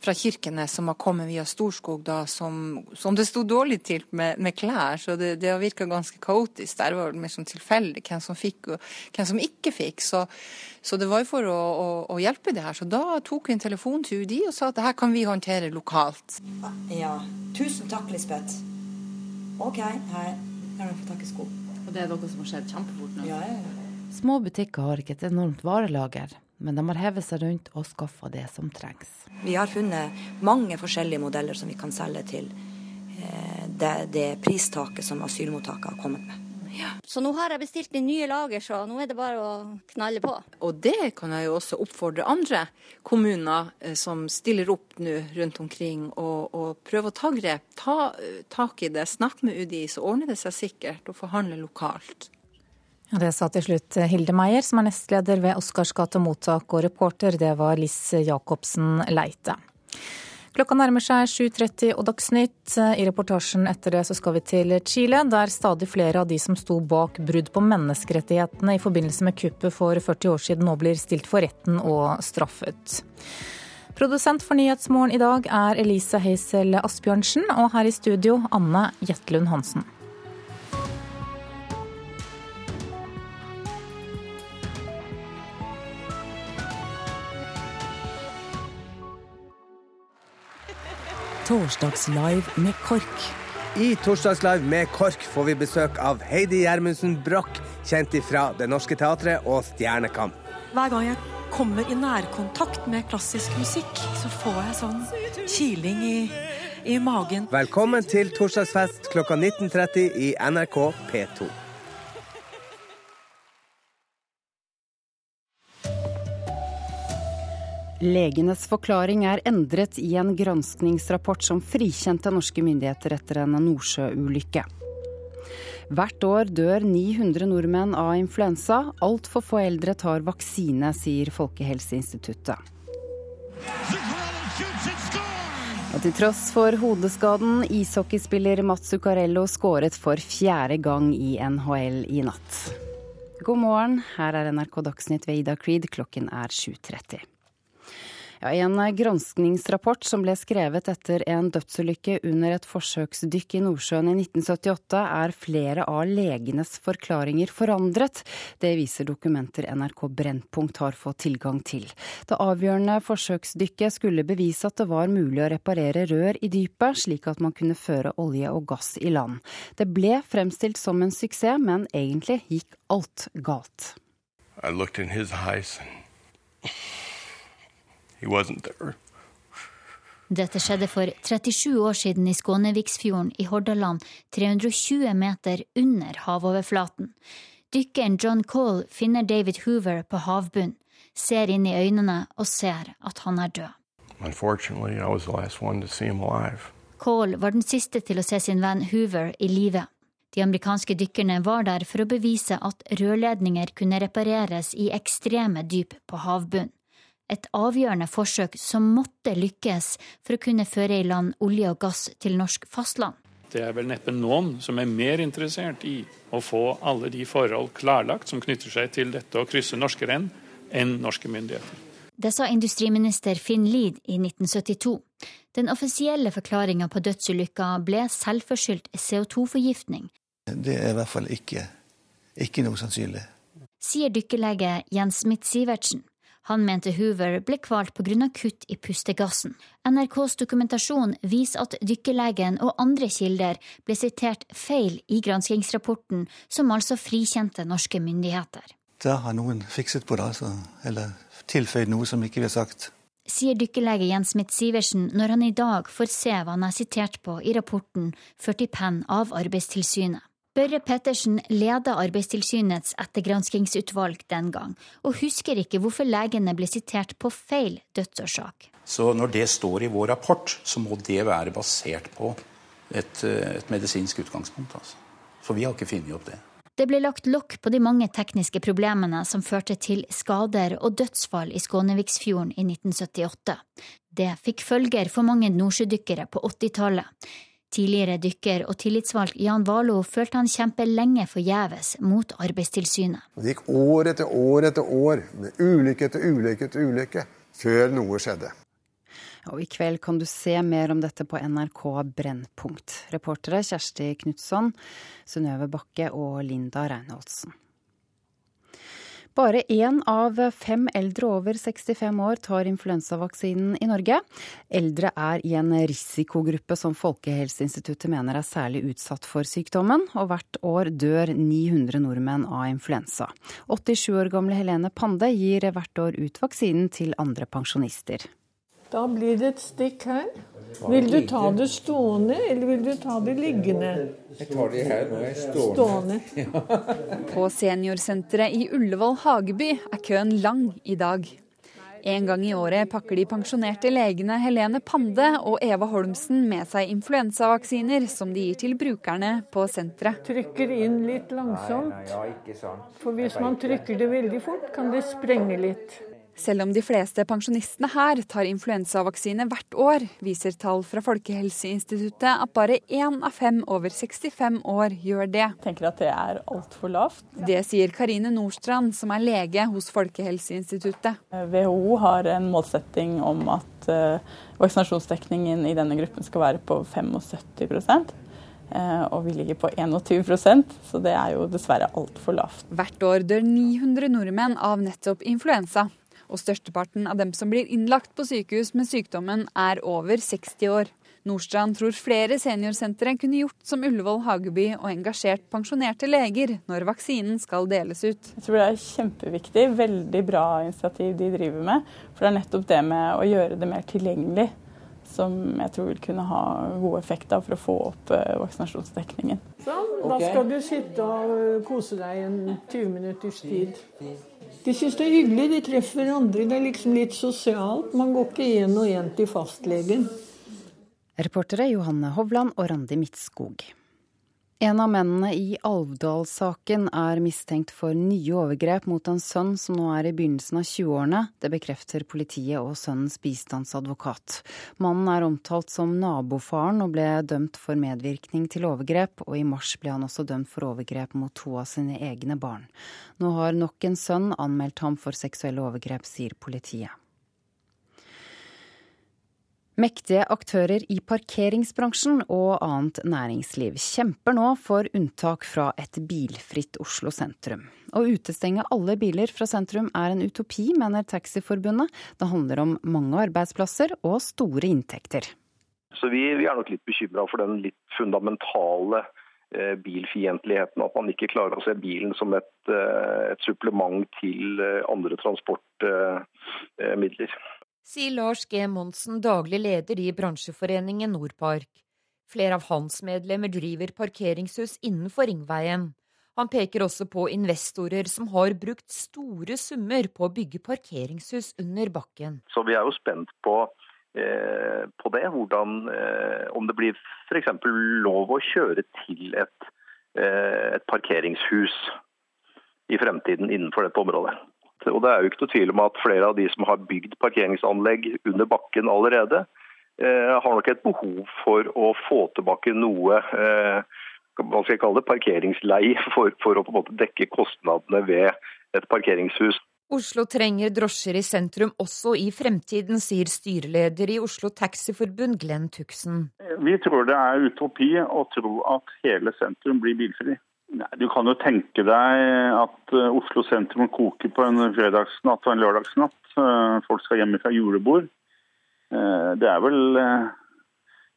fra kirkene som har kommet via Storskog, da, som, som det sto dårlig til med, med klær. Så det, det har virka ganske kaotisk. Der var det mer sånn tilfeldig hvem som fikk og hvem som ikke fikk. Så, så det var jo for å, å, å, hjelpe det her. Så da tok vi en telefon til UDI og sa at det her kan vi håndtere lokalt. Ja, tusen takk, Lisbeth. OK, her kan du få tak i sko. Og det er noe som har skjedd kjempefort nå? Ja, ja, ja. Små butikker har ikke et enormt varelager, men de har hevet seg rundt og skaffa det som trengs. Vi har funnet mange forskjellige modeller som vi kan selge til eh, det, det pristaket som asylmottaket har kommet med. Ja. Så nå har jeg bestilt inn nye lager, så nå er det bare å knalle på. Og det kan jeg jo også oppfordre andre kommuner eh, som stiller opp nå rundt omkring, og, og prøve å ta grep. Ta uh, tak i det, snakk med UDI, så ordner det seg sikkert, og forhandle lokalt. Ja, det sa til slutt Hilde Meier, som er nestleder ved Oscarsgata mottak, og reporter det var Liss Jacobsen Leite. Klokka nærmer seg 7.30 og Dagsnytt. I reportasjen etter det så skal vi til Chile, der stadig flere av de som sto bak brudd på menneskerettighetene i forbindelse med kuppet for 40 år siden, nå blir stilt for retten og straffet. Produsent for Nyhetsmorgen i dag er Elise Heisel Asbjørnsen, og her i studio Anne Jetlund Hansen. Torsdagslive med KORK. I Torsdagslive med KORK får vi besøk av Heidi Gjermundsen Broch, kjent fra Det Norske Teatret og Stjernekamp. Hver gang jeg kommer i nærkontakt med klassisk musikk, så får jeg sånn kiling i, i magen. Velkommen til torsdagsfest klokka 19.30 i NRK P2. Legenes forklaring er endret i en granskningsrapport som frikjente norske myndigheter etter en Nordsjø-ulykke. Hvert år dør 900 nordmenn av influensa. Altfor få eldre tar vaksine, sier Folkehelseinstituttet. Og til tross for hodeskaden, ishockeyspiller Mats Zuccarello skåret for fjerde gang i NHL i natt. God morgen, her er NRK Dagsnytt ved Ida Creed, klokken er 7.30. Ja, en granskningsrapport som ble skrevet etter en dødsulykke under et forsøksdykk i Nordsjøen i 1978, er flere av legenes forklaringer forandret. Det viser dokumenter NRK Brennpunkt har fått tilgang til. Det avgjørende forsøksdykket skulle bevise at det var mulig å reparere rør i dypet, slik at man kunne føre olje og gass i land. Det ble fremstilt som en suksess, men egentlig gikk alt galt. I looked in his eyes and. Dette skjedde for 37 år siden i Skåneviksfjorden i Hordaland, 320 meter under havoverflaten. Dykkeren John Cole finner David Hoover på havbunnen, ser inn i øynene og ser at han er død. Cole var den siste til å se sin venn Hoover i live. De amerikanske dykkerne var der for å bevise at rørledninger kunne repareres i ekstreme dyp på havbunnen et avgjørende forsøk som måtte lykkes for å kunne føre i land olje og gass til norsk fastland. Det er vel neppe noen som er mer interessert i å få alle de forhold klarlagt som knytter seg til dette å krysse norske renn, enn norske myndigheter. Det sa industriminister Finn Lied i 1972. Den offisielle forklaringa på dødsulykka ble selvforskyldt CO2-forgiftning. Det er i hvert fall ikke, ikke noe sannsynlig. Sier dykkerlege Jens Smith-Sivertsen. Han mente Hoover ble kvalt pga. kutt i pustegassen. NRKs dokumentasjon viser at dykkerlegen og andre kilder ble sitert feil i granskingsrapporten, som altså frikjente norske myndigheter. Da har noen fikset på det, altså. Eller tilføyd noe som ikke vi har sagt. Sier dykkerlege Jens Smith-Sivertsen når han i dag får se hva han er sitert på i rapporten ført i penn av Arbeidstilsynet. Børre Pettersen leda Arbeidstilsynets ettergranskingsutvalg den gang, og husker ikke hvorfor legene ble sitert på feil dødsårsak. Så når det står i vår rapport, så må det være basert på et, et medisinsk utgangspunkt. Altså. For vi har ikke funnet opp det. Det ble lagt lokk på de mange tekniske problemene som førte til skader og dødsfall i Skåneviksfjorden i 1978. Det fikk følger for mange nordsjødykkere på 80-tallet. Tidligere dykker og tillitsvalgt Jan Valo følte han kjempe lenge forgjeves mot Arbeidstilsynet. Det gikk år etter år etter år med ulykke etter ulykke etter ulykke før noe skjedde. Og I kveld kan du se mer om dette på NRK Brennpunkt. Reportere Kjersti Knutson, Synnøve Bakke og Linda Reinholdsen. Bare én av fem eldre over 65 år tar influensavaksinen i Norge. Eldre er i en risikogruppe som Folkehelseinstituttet mener er særlig utsatt for sykdommen, og hvert år dør 900 nordmenn av influensa. 87 år gamle Helene Pande gir hvert år ut vaksinen til andre pensjonister. Da blir det et stikk her. Vil du ta det stående, eller vil du ta det liggende? Jeg tar det her nå, jeg er stående. stående. *laughs* På seniorsenteret i Ullevål Hageby er køen lang i dag. En gang i året pakker de pensjonerte legene Helene Pande og Eva Holmsen med seg influensavaksiner som de gir til brukerne på senteret. Trykker inn litt langsomt. For hvis man trykker det veldig fort, kan det sprenge litt. Selv om de fleste pensjonistene her tar influensavaksine hvert år, viser tall fra Folkehelseinstituttet at bare én av fem over 65 år gjør det. Jeg tenker at det er altfor lavt. Det sier Karine Nordstrand, som er lege hos Folkehelseinstituttet. WHO har en målsetting om at uh, vaksinasjonsdekningen i denne gruppen skal være på 75 uh, og vi ligger på 21% så det er jo dessverre altfor lavt. Hvert år dør 900 nordmenn av nettopp influensa og størsteparten av dem som blir innlagt på sykehus med sykdommen, er over 60 år. Nordstrand tror flere seniorsentre kunne gjort som Ullevål Hageby og engasjert pensjonerte leger når vaksinen skal deles ut. Jeg tror det er kjempeviktig. Veldig bra initiativ de driver med. For det er nettopp det med å gjøre det mer tilgjengelig som jeg tror vil kunne ha god effekt av for å få opp uh, vaksinasjonsdekningen. Sånn, da skal du sitte og kose deg en 20 minutters tid. De syns det er hyggelig, de treffer andre. Det er liksom litt sosialt. Man går ikke én og én til fastlegen. Reportere Johanne Hovland og Randi Midtskog. En av mennene i Alvdal-saken er mistenkt for nye overgrep mot en sønn som nå er i begynnelsen av 20-årene. Det bekrefter politiet og sønnens bistandsadvokat. Mannen er omtalt som nabofaren og ble dømt for medvirkning til overgrep, og i mars ble han også dømt for overgrep mot to av sine egne barn. Nå har nok en sønn anmeldt ham for seksuelle overgrep, sier politiet. Mektige aktører i parkeringsbransjen og annet næringsliv kjemper nå for unntak fra et bilfritt Oslo sentrum. Å utestenge alle biler fra sentrum er en utopi, mener Taxiforbundet. Det handler om mange arbeidsplasser og store inntekter. Så vi, vi er nok litt bekymra for den litt fundamentale eh, bilfiendtligheten. At man ikke klarer å se bilen som et, eh, et supplement til eh, andre transportmidler sier Lars G. Monsen, daglig leder i bransjeforeningen Nordpark. Flere av hans medlemmer driver parkeringshus innenfor Ringveien. Han peker også på investorer som har brukt store summer på å bygge parkeringshus under bakken. Så vi er jo spent på, eh, på det, hvordan, eh, om det blir f.eks. lov å kjøre til et, eh, et parkeringshus i fremtiden innenfor dette området. Og det er jo ikke noe tvil om at flere av de som har bygd parkeringsanlegg under bakken allerede, eh, har nok et behov for å få tilbake noe eh, hva skal jeg kalle det, parkeringsleie *laughs* for, for, å på en måte dekke kostnadene ved et parkeringshus. Oslo trenger drosjer i sentrum også i fremtiden, sier styreleder i Oslo Taxiforbund Glenn Tuxen. Vi tror det er utopi å tro at hele sentrum blir bilfri. Du kan jo tenke deg at eh, Oslo sentrum koker på en fredagsnatt og en lørdagsnatt. Eh, folk skal hjem fra julebord. Eh, det er vel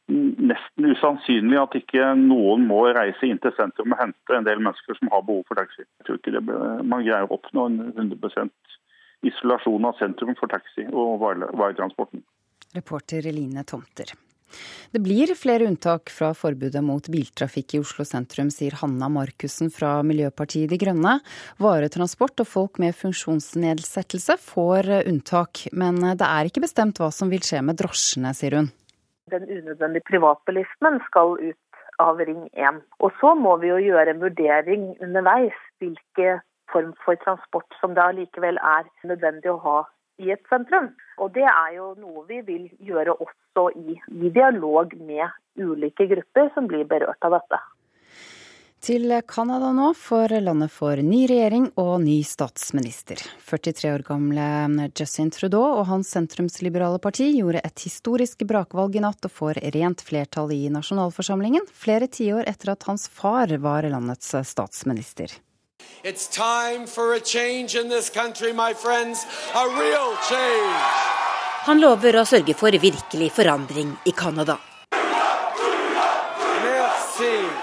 nesten usannsynlig at ikke noen må reise inn til sentrum og hente en del mennesker som har behov for taxi. Jeg tror ikke man greier å oppnå en 100% isolasjon av sentrum for taxi og varetransporten. Reporter Eline Tomter. Det blir flere unntak fra forbudet mot biltrafikk i Oslo sentrum, sier Hanna Markussen fra Miljøpartiet De Grønne. Varetransport og folk med funksjonsnedsettelse får unntak, men det er ikke bestemt hva som vil skje med drosjene, sier hun den unødvendige privatbilismen skal ut av Ring 1. Og så må vi jo gjøre en vurdering underveis hvilke form for transport som det allikevel er nødvendig å ha i et sentrum. Og det er jo noe vi vil gjøre også i, i dialog med ulike grupper som blir berørt av dette. Til Canada nå, for landet får ny regjering og ny statsminister. 43 år gamle Justin Trudeau og hans sentrumsliberale parti gjorde et historisk brakvalg i natt og får rent flertall i nasjonalforsamlingen, flere tiår etter at hans far var landets statsminister. It's time for a change in this country, my friends. A real change. Han lover å sørge for virkelig forandring i Canada.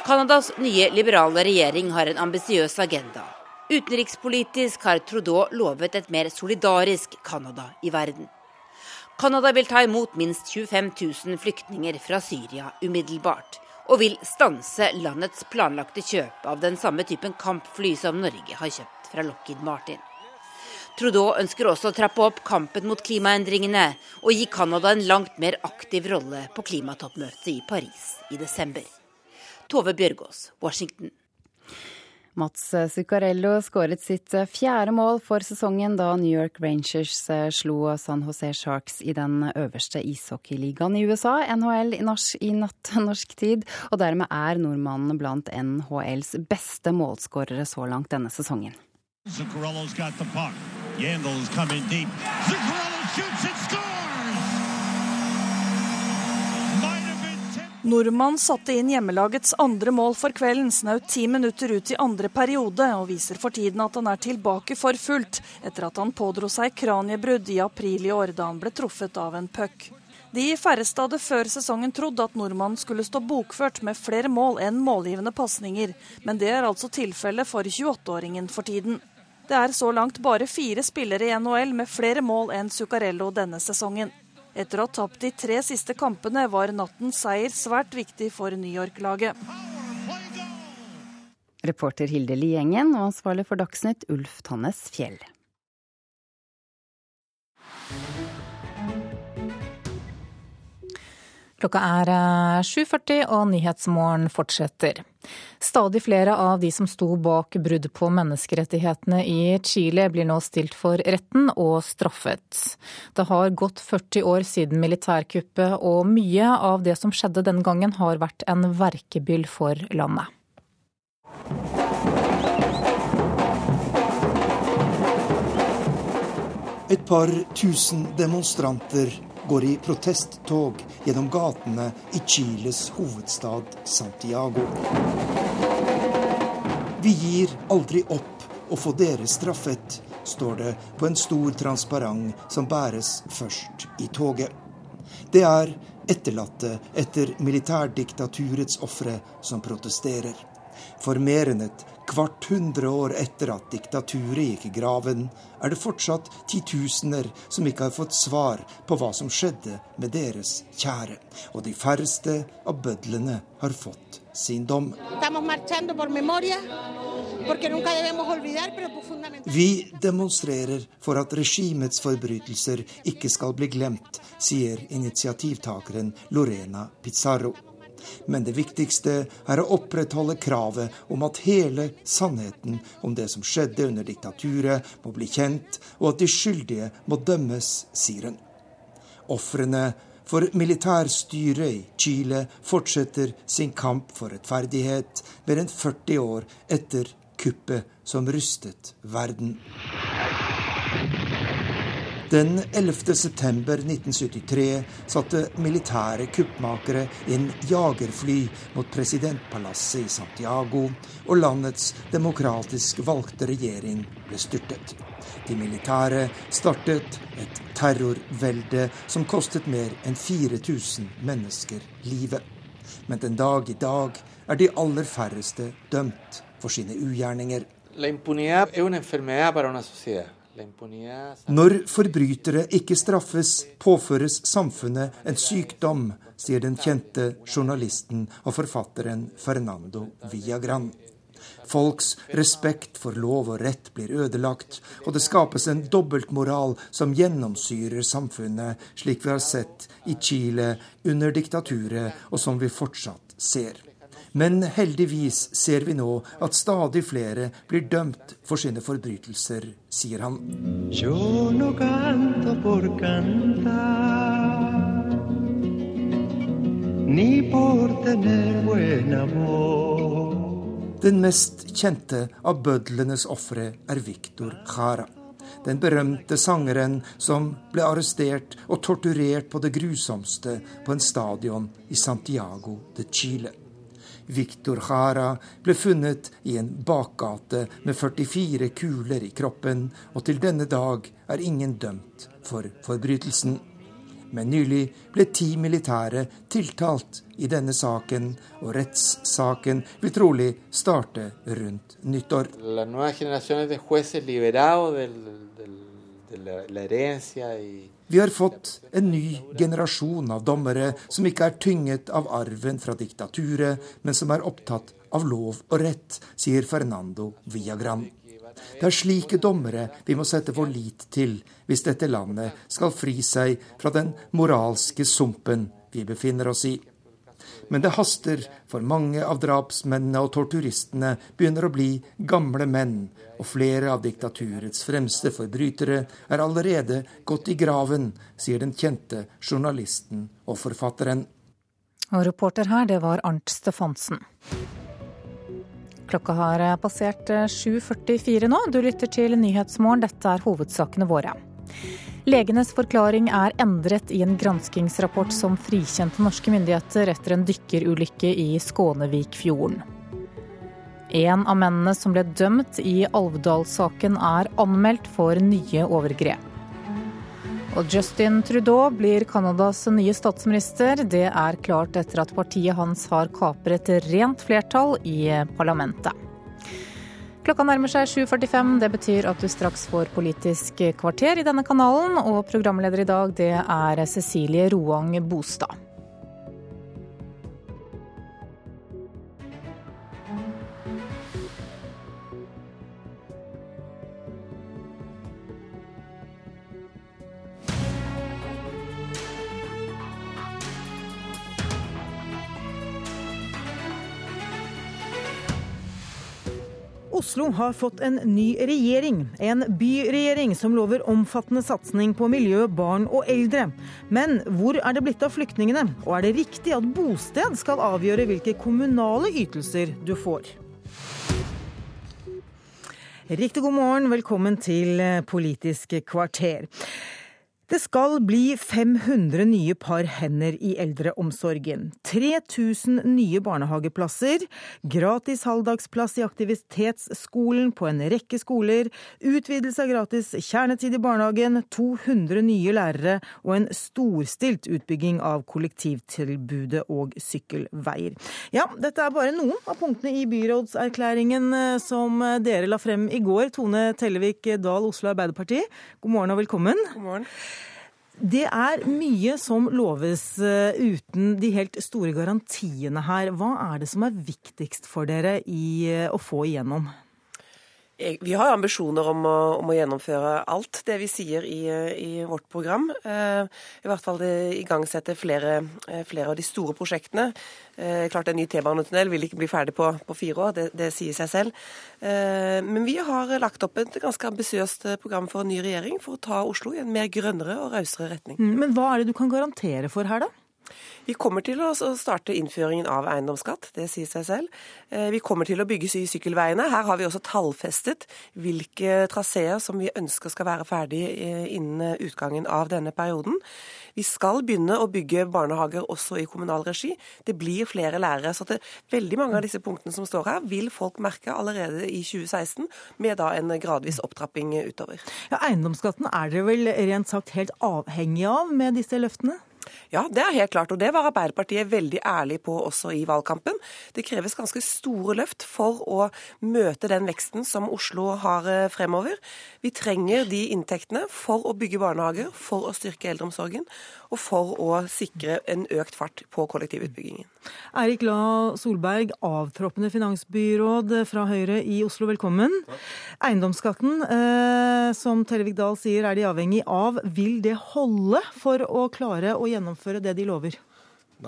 Canadas nye liberale regjering har en ambisiøs agenda. Utenrikspolitisk har Trudeau lovet et mer solidarisk Canada i verden. Canada vil ta imot minst 25 000 flyktninger fra Syria umiddelbart, og vil stanse landets planlagte kjøp av den samme typen kampfly som Norge har kjøpt fra Lockheed Martin. Trudeau ønsker også å trappe opp kampen mot klimaendringene og gi Canada en langt mer aktiv rolle på klimatoppmøtet i Paris i desember. Tove Bjørgaas, Washington. Mats Zuccarello skåret sitt fjerde mål for sesongen da New York Rangers eh, slo San Jose Sharks i den øverste ishockeyligaen i USA, NHL i, norsk, i natt *laughs* norsk tid, og dermed er nordmannen blant NHLs beste målskårere så langt denne sesongen. Zuccarello's got the puck. Yandel's coming deep. Zuccarello shoots and scores! Nordmann satte inn hjemmelagets andre mål for kvelden, snaut ti minutter ut i andre periode, og viser for tiden at han er tilbake for fullt, etter at han pådro seg kraniebrudd i april i år da han ble truffet av en puck. De færreste hadde før sesongen trodd at nordmannen skulle stå bokført med flere mål enn målgivende pasninger, men det er altså tilfellet for 28-åringen for tiden. Det er så langt bare fire spillere i NHL med flere mål enn Zuccarello denne sesongen. Etter å ha tapt de tre siste kampene var nattens seier svært viktig for New York-laget. Reporter Hilde Liengen og ansvarlig for Dagsnytt Ulf Tannes Fjell. Klokka er 7.40 eh, og Nyhetsmorgen fortsetter. Stadig flere av de som sto bak brudd på menneskerettighetene i Chile, blir nå stilt for retten og straffet. Det har gått 40 år siden militærkuppet, og mye av det som skjedde den gangen har vært en verkebyll for landet. Et par tusen demonstranter går i protesttog gjennom gatene i Chiles hovedstad Santiago. Vi gir aldri opp å få dere straffet, står det på en stor transparent som bæres først i toget. Det er etterlatte etter militærdiktaturets ofre som protesterer. For mer enn et Kvart hundre år etter at diktaturet gikk i graven, er det fortsatt titusener som ikke har fått svar på hva som skjedde med deres kjære. Og de færreste av bødlene har fått sin dom. Vi demonstrerer for at regimets forbrytelser ikke skal bli glemt, sier initiativtakeren Lorena Pizarro. Men det viktigste er å opprettholde kravet om at hele sannheten om det som skjedde under diktaturet, må bli kjent, og at de skyldige må dømmes, sier hun. Ofrene for militærstyret i Chile fortsetter sin kamp for rettferdighet mer enn 40 år etter kuppet som rystet verden. Den 11. september 1973 satte militære kuppmakere inn jagerfly mot presidentpalasset i Santiago, og landets demokratisk valgte regjering ble styrtet. De militære startet et terrorvelde som kostet mer enn 4000 mennesker livet. Men den dag i dag er de aller færreste dømt for sine ugjerninger. La impunidad es una enfermedad para una sociedad. Når forbrytere ikke straffes, påføres samfunnet en sykdom, sier den kjente journalisten og forfatteren Fernando Villagran. Folks respekt for lov og rett blir ødelagt, og det skapes en dobbeltmoral som gjennomsyrer samfunnet, slik vi har sett i Chile under diktaturet, og som vi fortsatt ser. Men heldigvis ser vi nå at stadig flere blir dømt for sine forbrytelser, sier han. Den mest kjente av bødlenes ofre er Victor Jara. Den berømte sangeren som ble arrestert og torturert på det grusomste på en stadion i Santiago de Chile. Victor Jara ble funnet i en bakgate med 44 kuler i kroppen, og til denne dag er ingen dømt for forbrytelsen. Men nylig ble ti militære tiltalt i denne saken, og rettssaken vil trolig starte rundt nyttår. La nueva de jueces liberados del, del, de la, la herencia vi har fått en ny generasjon av dommere som ikke er tynget av arven fra diktaturet, men som er opptatt av lov og rett, sier Fernando Viagran. Det er slike dommere vi må sette vår lit til hvis dette landet skal fri seg fra den moralske sumpen vi befinner oss i. Men det haster, for mange av drapsmennene og torturistene begynner å bli gamle menn, og flere av diktaturets fremste forbrytere er allerede gått i graven, sier den kjente journalisten og forfatteren. Og reporter her, det var Arnt Stefansen. Klokka har passert 7.44 nå. Du lytter til Nyhetsmorgen. Dette er hovedsakene våre. Legenes forklaring er endret i en granskingsrapport som frikjente norske myndigheter etter en dykkerulykke i Skånevikfjorden. En av mennene som ble dømt i Alvdal-saken er anmeldt for nye overgrep. Og Justin Trudeau blir Canadas nye statsminister. Det er klart etter at partiet hans har kapret rent flertall i parlamentet. Klokka nærmer seg 7.45. Det betyr at du straks får Politisk kvarter i denne kanalen. Og programleder i dag, det er Cecilie Roang Bostad. Oslo har fått en ny regjering. En byregjering som lover omfattende satsing på miljø, barn og eldre. Men hvor er det blitt av flyktningene? Og er det riktig at bosted skal avgjøre hvilke kommunale ytelser du får? Riktig god morgen, velkommen til Politisk kvarter. Det skal bli 500 nye par hender i eldreomsorgen. 3000 nye barnehageplasser, gratis halvdagsplass i aktivitetsskolen på en rekke skoler, utvidelse av gratis kjernetid i barnehagen, 200 nye lærere og en storstilt utbygging av kollektivtilbudet og sykkelveier. Ja, dette er bare noen av punktene i byrådserklæringen eh, som dere la frem i går. Tone Tellevik Dahl, Oslo Arbeiderparti, god morgen og velkommen. God morgen. Det er mye som loves eh, uten de helt store garantiene her. Hva er det som er viktigst for dere i eh, å få igjennom? Vi har ambisjoner om å, om å, gjennomføre alt det vi sier i, i vårt program. Eh, I hvert fall igangsette flere, eh, flere av de store prosjektene. Eh, klart En ny T-banetunnel vil ikke bli ferdig på, på fire år, det, det, sier seg selv. Men vi har lagt opp et ganske ambisiøst program for en ny regjering for å ta Oslo i en mer grønnere og rausere retning. Mm, men hva er det du kan garantere for her, da? Vi kommer til å starte innføringen av eiendomsskatt, det sier seg selv. Eh, vi kommer til å bygge sykkelveiene. Her har vi også tallfestet hvilke traseer som vi ønsker skal være ferdig eh, innen utgangen av denne perioden. Vi skal begynne å bygge barnehager også i kommunal regi. Det blir flere lærere. Så det, veldig mange av disse punktene som står her, vil folk merke allerede i 2016, med da en gradvis opptrapping utover. Ja, Eiendomsskatten er dere vel rent sagt helt avhengig av med disse løftene? Ja, det er helt klart. Og det var Arbeiderpartiet veldig ærlig på også i valgkampen. Det kreves ganske store løft for å møte den veksten som Oslo har eh, fremover. Vi trenger de inntektene for å bygge barnehager, for å styrke eldreomsorgen og for å sikre en økt fart på kollektivutbyggingen. Eirik La Solberg, avtroppende finansbyråd fra Høyre i Oslo, velkommen. Eiendomsskatten, eh, som Tellevik Dahl sier er de avhengig av, vil det holde for å klare å gjennomføre det de lover?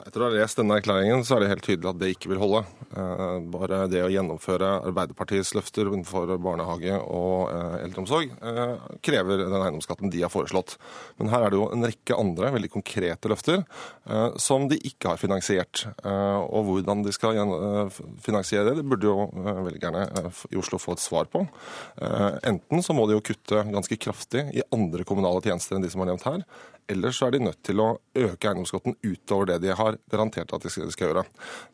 Etter å ha lest denne erklæringen, så er det helt tydelig at det ikke vil holde. Eh, bare det å gjennomføre Arbeiderpartiets løfter innenfor barnehage og eh, eldreomsorg eh, krever den eiendomsskatten de har foreslått. Men her er det jo en rekke andre veldig konkrete løfter som de ikke har finansiert. Og hvordan de skal finansiere det, det burde jo velgerne i Oslo få et svar på. Enten så må de jo kutte ganske kraftig i andre kommunale tjenester enn de som er nevnt her. Ellers er de nødt til å øke eiendomsskatten utover det de har garantert at de skal, de skal gjøre.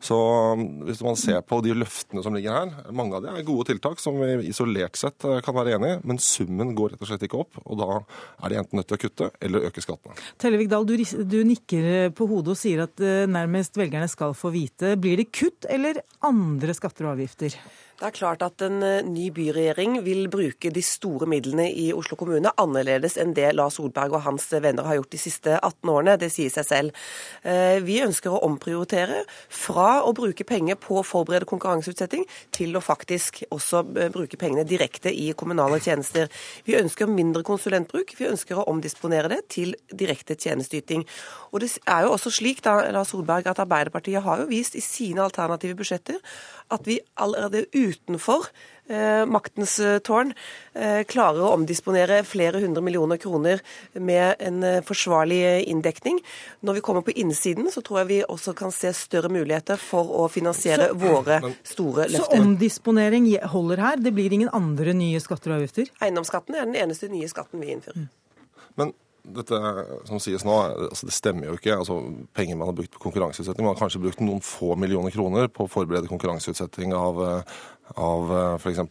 Så um, hvis man ser på de løftene som ligger her, mange av de er gode tiltak som vi isolert sett uh, kan være enig i, men summen går rett og slett ikke opp. Og da er de enten nødt til å kutte eller øke skattene. Tellevik Dahl, du, du nikker på hodet og sier at uh, nærmest velgerne skal få vite. Blir det kutt eller andre skatter og avgifter? Det er klart at en eh, ny byregjering vil bruke de store midlene i Oslo kommune annerledes enn det Lars Solberg og hans venner har gjort de siste 18 årene. Det sier seg selv. Eh, vi ønsker å omprioritere fra å bruke penger på å forberede konkurranseutsetting, til å faktisk også eh, bruke pengene direkte i kommunale tjenester. Vi ønsker mindre konsulentbruk. Vi ønsker å omdisponere det til direkte tjenesteyting. Og det er jo også slik da, Lars Solberg, at Arbeiderpartiet har jo vist i sine alternative budsjetter at vi allerede utenfor eh, maktens eh, tårn eh, klarer å omdisponere flere hundre millioner kroner med en eh, forsvarlig inndekning. Når vi kommer på innsiden, så tror jeg vi også kan se større muligheter for å finansiere så, våre store løfter. Så omdisponering holder her? Det blir ingen andre nye skatter og avgifter? Eiendomsskatten er den eneste nye skatten vi innfører. Men dette som sies nå, altså det stemmer jo ikke. Altså, penger man har brukt på konkurranseutsetting. Man har kanskje brukt noen få millioner kroner på å forberede konkurranseutsetting av, av eh, f.eks.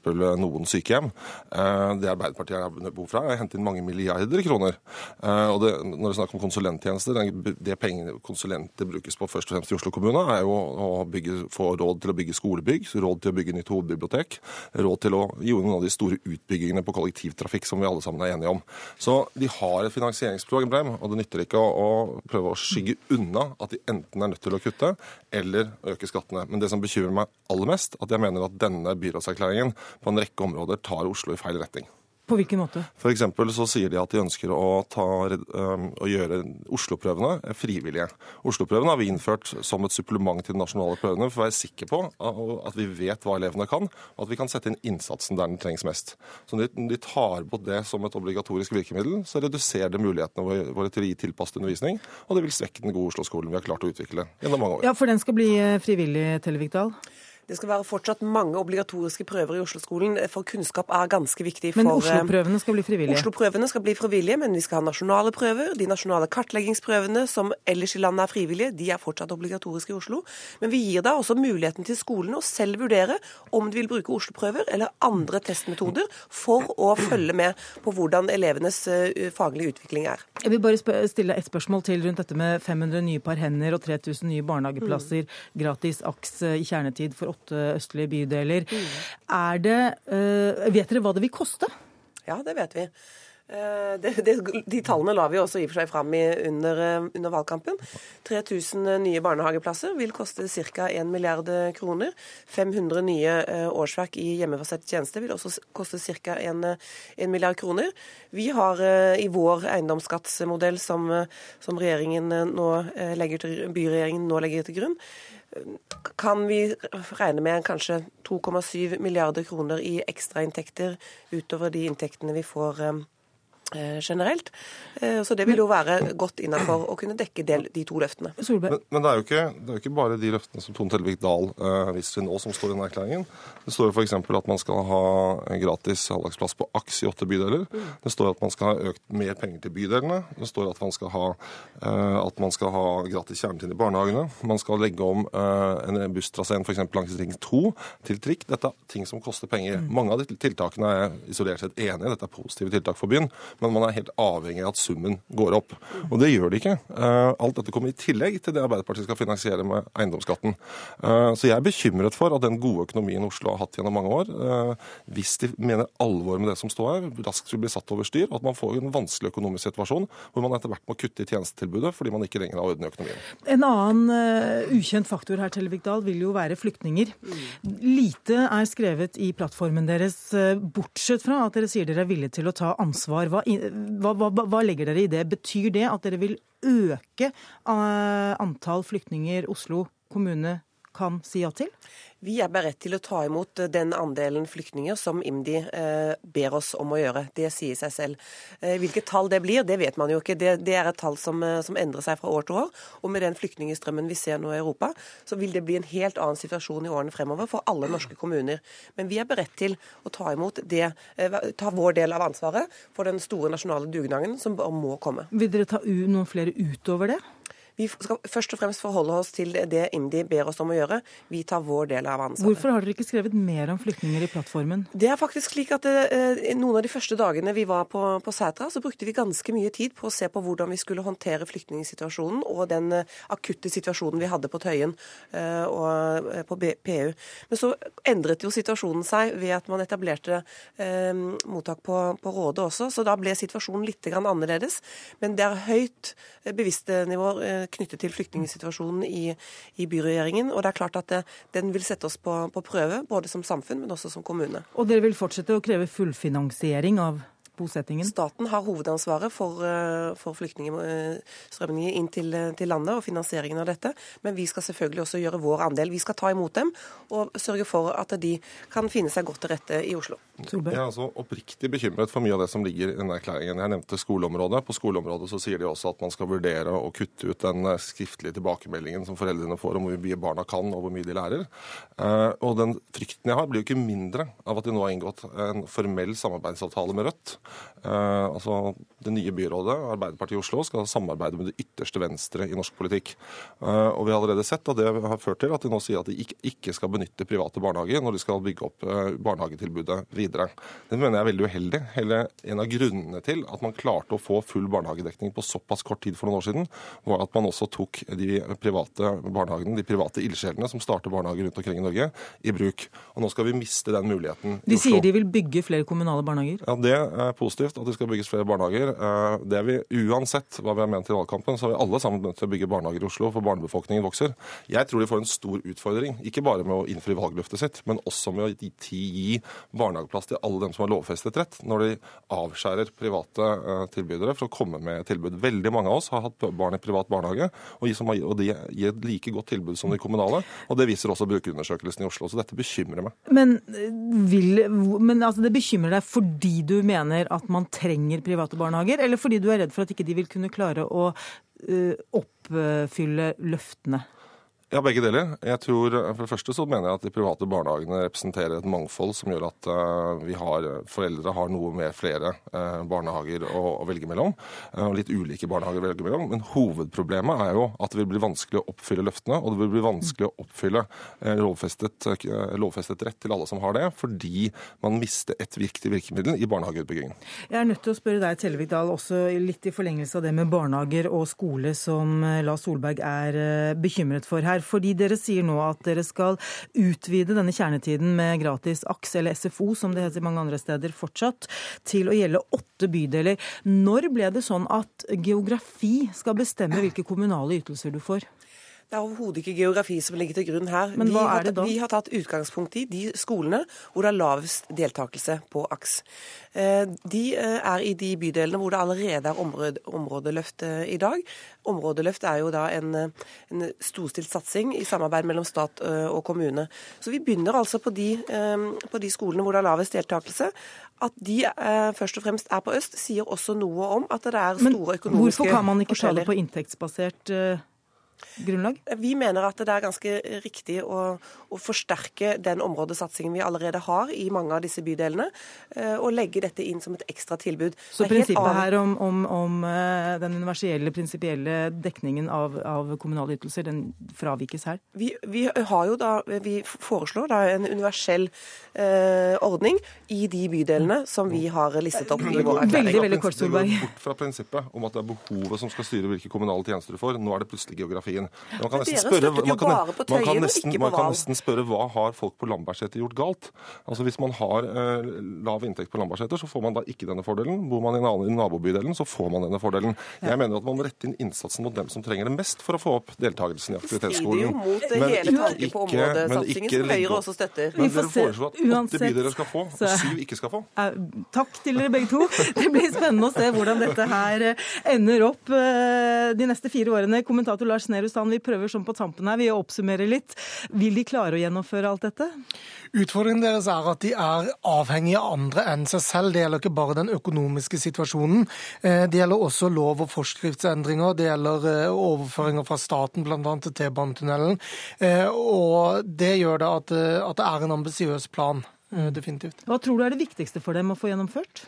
noen sykehjem. Eh, det Arbeiderpartiet har behov for, er å hente inn mange milliarder kroner. Eh, og det, når det er snakk om konsulenttjenester, det pengene konsulenter brukes på først og fremst i Oslo kommune, er jo å bygge, få råd til å bygge skolebygg, råd til å bygge nytt hovedbibliotek, råd til å gi noen av de store utbyggingene på kollektivtrafikk som vi alle sammen er enige om. Så de har et finansieringsproblem, og det nytter ikke å, å prøve å skygge unna at de enten er nødt til å kutte eller øke skattene. Men det som bekymrer meg aller mest, at jeg mener at denne byrådserklæringen på en rekke områder tar Oslo i feil retning. På hvilken måte? For så sier de at de ønsker å, ta, å gjøre Oslo-prøvene frivillige. Oslo-prøvene har vi innført som et supplement til de nasjonale prøvene for å være sikre på at vi vet hva elevene kan, og at vi kan sette inn innsatsen der den trengs mest. Så når de tar bort det som et obligatorisk virkemiddel, så reduserer det mulighetene våre til å gi tilpasset undervisning, og det vil svekke den gode Oslo-skolen vi har klart å utvikle gjennom mange år. Ja, For den skal bli eh, frivillig, Tellevik Dahl? Det skal være fortsatt mange obligatoriske prøver i Oslo-skolen, for kunnskap er ganske viktig. For, men Oslo-prøvene skal bli frivillige? Oslo-prøvene skal bli frivillige, men vi skal ha nasjonale prøver. De nasjonale kartleggingsprøvene som ellers i landet er frivillige, de er fortsatt obligatoriske i Oslo. Men vi gir da også muligheten til skolene å selv vurdere om de vil bruke Oslo-prøver eller andre testmetoder for å følge med på hvordan elevenes eh, faglige utvikling er. Jeg vil bare stille et spørsmål til rundt dette med 500 nye par hender og 3000 nye barnehageplasser, mm. gratis AKS i kjernetid for åtte østlige bydeler. Mm. Er det, uh, vet dere hva det vil koste? Ja, det vet vi. Eh, det, det, de tallene la vi også i og for seg fram i under, eh, under, valgkampen. 3000 nye barnehageplasser vil koste ca. 1 milliard kroner. 500 nye årsverk i hjemmebasert tjeneste vil også koste ca. 1, 1 milliard kroner. Vi har i vår eiendomsskattsmodell som, som nå til, byregjeringen nå legger til grunn, kan vi regne med kanskje 2,7 milliarder kroner i ekstrainntekter utover de inntektene vi får, eh, generelt. Eh, så det vil jo være godt innafor å kunne dekke del, de to løftene. Men, men det, er ikke, det, er jo ikke, bare de løftene som Tone Tellevik Dahl uh, viser til nå, som står i denne erklæringen. Det står jo f.eks. at man skal ha gratis halvdagsplass på AKS i åtte bydeler. Det står at man skal ha økt mer penger til bydelene. Det står at man skal ha, uh, at man skal ha gratis kjernetid i barnehagene. Man skal legge om uh, en busstrasé f.eks. langs Ring 2 til trikk. Dette er ting som koster penger. Mange av de tiltakene er jeg isolert sett enig i. Dette er positive tiltak for byen men man er helt avhengig av at summen går opp. Og det gjør det ikke. Eh, alt dette kommer i tillegg til det Arbeiderpartiet skal finansiere med eiendomsskatten. Eh, så jeg er bekymret for at den gode økonomien Oslo har hatt gjennom mange år, eh, hvis de mener alvor med det som står her, raskt vil bli satt over styr, og at man får en vanskelig økonomisk situasjon hvor man etter hvert må kutte i tjenestetilbudet fordi man ikke lenger har orden i økonomien. En annen ukjent faktor her, Tellevik Dahl, vil jo være flyktninger. Lite er skrevet i plattformen deres, bortsett fra at dere sier dere er villige til å ta ansvar. Hva hva, hva, hva, legger dere i det? Betyr det at dere vil øke eh, antall flyktninger Oslo kommune kan si ja til? Vi er beredt til å ta imot den andelen flyktninger som IMDi eh, ber oss om å gjøre. Det sier seg selv. Eh, hvilket tall det blir, det vet man jo ikke. Det, det er et tall som, eh, som, endrer seg fra år til år. Og med den flyktningstrømmen vi ser nå i Europa, så vil det bli en helt annen situasjon i årene fremover for alle norske kommuner. Men vi er beredt til å ta imot det, eh, ta vår del av ansvaret for den store nasjonale dugnaden som må komme. Vil dere ta noen flere utover det? Vi skal først og fremst forholde oss til det IMDi ber oss om å gjøre. Vi tar vår del av ansvaret. Hvorfor har dere ikke skrevet mer om flyktninger i plattformen? Det er faktisk slik at det, Noen av de første dagene vi var på, på Sætra, så brukte vi ganske mye tid på å se på hvordan vi skulle håndtere flyktningsituasjonen og den eh, akutte situasjonen vi hadde på Tøyen eh, og eh, på PU. Men så endret jo situasjonen seg ved at man etablerte eh, mottak på, på Råde også, så da ble situasjonen litt annerledes. Men det er høyt bevisste nivåer knyttet til flyktningsituasjonen i, i byregjeringen. Og det er klart at det, den vil sette oss på, på prøve, både som samfunn, men også som kommune. Og dere vil fortsette å kreve fullfinansiering av bosettingen? Staten har hovedansvaret for, eh, for flyktningstrømmene inn til, til, landet og finansieringen av dette. Men vi skal selvfølgelig også gjøre vår andel. Vi skal ta imot dem og sørge for at de kan finne seg godt til rette i Oslo. Jeg er altså oppriktig bekymret for mye av det som ligger i denne erklæringen. Jeg nevnte skoleområdet. På skoleområdet så sier de også at man skal vurdere å kutte ut den skriftlige tilbakemeldingen som foreldrene får om hvor mye barna kan og hvor mye de lærer. Eh, og den frykten jeg har, blir jo ikke mindre av at de nå har inngått en formell samarbeidsavtale med Rødt. Uh, altså Det nye byrådet, Arbeiderpartiet i Oslo, skal samarbeide med det ytterste venstre i norsk politikk. Uh, og Vi har allerede sett at det har ført til at de nå sier at de ikke, skal benytte private barnehager når de skal bygge opp uh, barnehagetilbudet videre. Det mener jeg er veldig uheldig. Hele En av grunnene til at man klarte å få full barnehagedekning på såpass kort tid for noen år siden, var at man også tok de private barnehagene, de private ildsjelene som starter barnehager rundt omkring i Norge, i bruk. Og Nå skal vi miste den muligheten de sier de vil bygge flere kommunale barnehager? Ja, Det positivt at det skal bygges flere barnehager. Eh, det vi Uansett hva vi har ment i valgkampen, så er vi alle sammen nødt til å bygge barnehager i Oslo, for barnebefolkningen vokser. Jeg tror de får en stor utfordring, ikke bare med å innfri valgløftet sitt, men også med å gi barnehageplass til alle dem som har lovfestet rett, når de avskjærer private eh, tilbydere for å komme med tilbud. Veldig mange av oss har hatt barn i privat barnehage, og de gir et like godt tilbud som de kommunale. og Det viser også brukerundersøkelsen i Oslo, så dette bekymrer meg. Men, eh, vil, men altså, det bekymrer deg fordi du mener at man trenger private barnehager, eller fordi du er redd for at ikke de vil kunne klare å uh, oppfylle løftene? Ja, begge deler. Jeg tror, For det første så mener jeg at de private barnehagene representerer et mangfold som gjør at uh, vi har, foreldre har noe med flere barnehager å, å, velge mellom. Litt ulike barnehager å velge mellom. Men hovedproblemet er jo at det vil bli vanskelig å oppfylle løftene. Og det vil bli vanskelig å oppfylle lovfestet, lovfestet, rett til alle som har det, fordi man mister et viktig virkemiddel i barnehageutbyggingen. Jeg er nødt til å spørre deg, Tellevik Dahl, også litt i forlengelse av det med barnehager og skole som Lars Solberg er bekymret for her her. Fordi dere sier nå at dere skal utvide denne kjernetiden med gratis AKS, eller SFO som det heter mange andre steder fortsatt, til å gjelde åtte bydeler. Når ble det sånn at geografi skal bestemme hvilke kommunale ytelser du får? Det er overhodet ikke geografi som ligger til grunn her. Men hva er det da? Vi har tatt utgangspunkt i de skolene hvor det er lavest deltakelse på AKS. Eh, de eh, er i de bydelene hvor det allerede er område, områdeløft eh, i dag. Områdeløft er jo da en, en storstilt satsing i samarbeid mellom stat og kommune. Så vi begynner altså på de, på de skolene hvor det er lavest deltakelse. At de først og fremst er på øst, sier også noe om at det er store økonomiske forskjeller. Hvorfor kan man ikke ta det på inntektsbasert grunnlag? Vi mener at det er ganske riktig å, å, forsterke den områdesatsingen vi allerede har i mange av disse bydelene, eh, og legge dette inn som et ekstra tilbud. Så prinsippet her om, om, om, eh, den universelle, prinsipielle dekningen av, av, kommunale ytelser, den fravikes her? Vi, vi, har jo da, vi foreslår da en universell eh, ordning i de bydelene som vi har listet opp i vår erklæring. Veldig, veldig kort, Solberg. Det går bort fra prinsippet om at det er behovet som skal styre hvilke kommunale tjenester du får. Nå er det plutselig geografien. Man kan nesten spørre, man kan, man kan nesten, man kan nesten spørre hva har folk på Lambertseter gjort galt? Altså Hvis man har eh, lav inntekt på Lambertseter, så får man da ikke denne fordelen. Bor man i, annen, i nabobydelen, så får man denne fordelen. Jeg mener at man må rette inn innsatsen mot dem som trenger det mest for å få opp deltakelsen i aktivitetsskolen. Det ikke, som Høyre også støtter. Men dere foreslår at åtte bydeler skal få, og syv ikke skal få. Takk til dere begge to. *laughs* Det blir spennende å se hvordan dette her ender opp eh, de neste fire årene. Kommentator Lars Nehru Sand, vi prøver sånn på tampen her, vi oppsummerer litt. Vil de klare å gjennomføre alt dette? Utfordringen deres er at de er avhengige av andre enn seg selv. Det gjelder ikke bare den økonomiske situasjonen. Eh, det gjelder også lov- og forskriftsendringer. Det gjelder eh, overføringer fra staten, bl.a. til T-banetunnelen. Eh, og det gjør det at, at det er en ambisiøs plan. Definitivt. Hva tror du er det viktigste for dem å få gjennomført?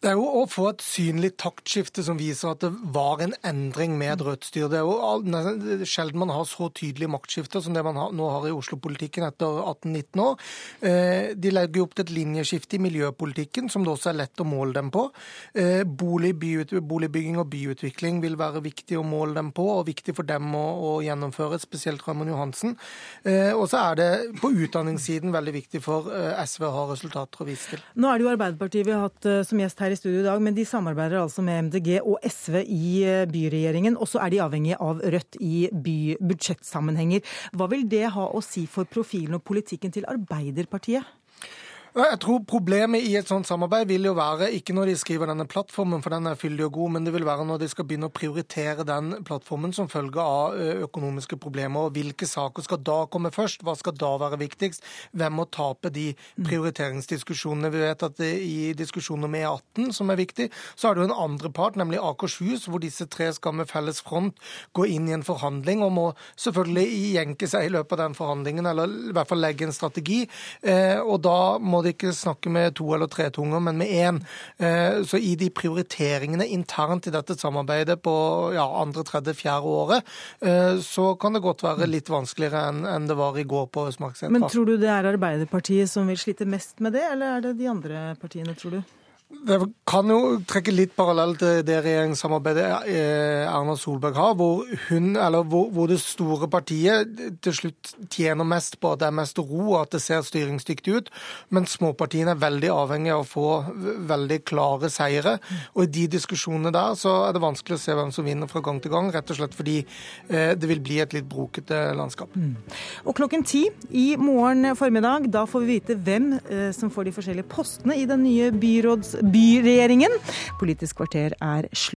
Det er jo å få et synlig taktskifte som viser at det var en endring med rødt styre. Det er jo sjelden man har så tydelige maktskifter som det man nå har i Oslo-politikken etter 18-19 år. Eh, de legger opp til et linjeskifte i miljøpolitikken som det også er lett å måle dem på. Eh, bolig, boligbygging og byutvikling vil være viktig å måle dem på, og viktig for dem å, å gjennomføre, spesielt Raymond Johansen. Eh, og så er det på utdanningssiden veldig viktig for SV å ha resultater å vise til. Nå er det jo Arbeiderpartiet vi har hatt som gjest her her i studio i dag, men de samarbeider altså med MDG og SV i eh, byregjeringen. Og så er de avhengige av Rødt i bybudsjettsammenhenger. Hva vil det ha å si for profilen og politikken til Arbeiderpartiet? Jeg tror Problemet i et sånt samarbeid vil jo være ikke når de skriver denne plattformen, for den er fyldig og god, men det vil være når de skal begynne å prioritere den plattformen som følge av økonomiske problemer. og Hvilke saker skal da komme først? Hva skal da være viktigst? Hvem må tape de prioriteringsdiskusjonene? Vi vet at i diskusjonen om E18, som er viktig, så er det jo en andre part, nemlig Akershus, hvor disse tre skal med felles front gå inn i en forhandling og må selvfølgelig jenke seg i løpet av den forhandlingen, eller i hvert fall legge en strategi. Og da må de ikke snakke med to eller tre tunger, men med én. Eh, så i de prioriteringene internt i dette samarbeidet på ja, andre, tredje, fjerde året, eh, så kan det godt være litt vanskeligere enn det var i går på Østmarksetra. Men tror du det er Arbeiderpartiet som vil slite mest med det, eller er det de andre partiene, tror du? Det kan jo trekke litt parallell til det regjeringssamarbeidet eh, Erna Solberg har, hvor, hun, hvor, hvor, det store partiet til slutt tjener mest på at det er mest ro og at det ser styringsdyktig ut, men småpartiene er veldig avhengig av å få veldig klare seire. Og i de diskusjonene der så er det vanskelig å se hvem som vinner fra gang til gang, rett og slett fordi eh, det vil bli et litt brokete landskap. Mm. Og klokken ti i morgen formiddag, da får vi vite hvem eh, som får de forskjellige postene i den nye byråds byregjeringen. Politisk kvarter er slutt.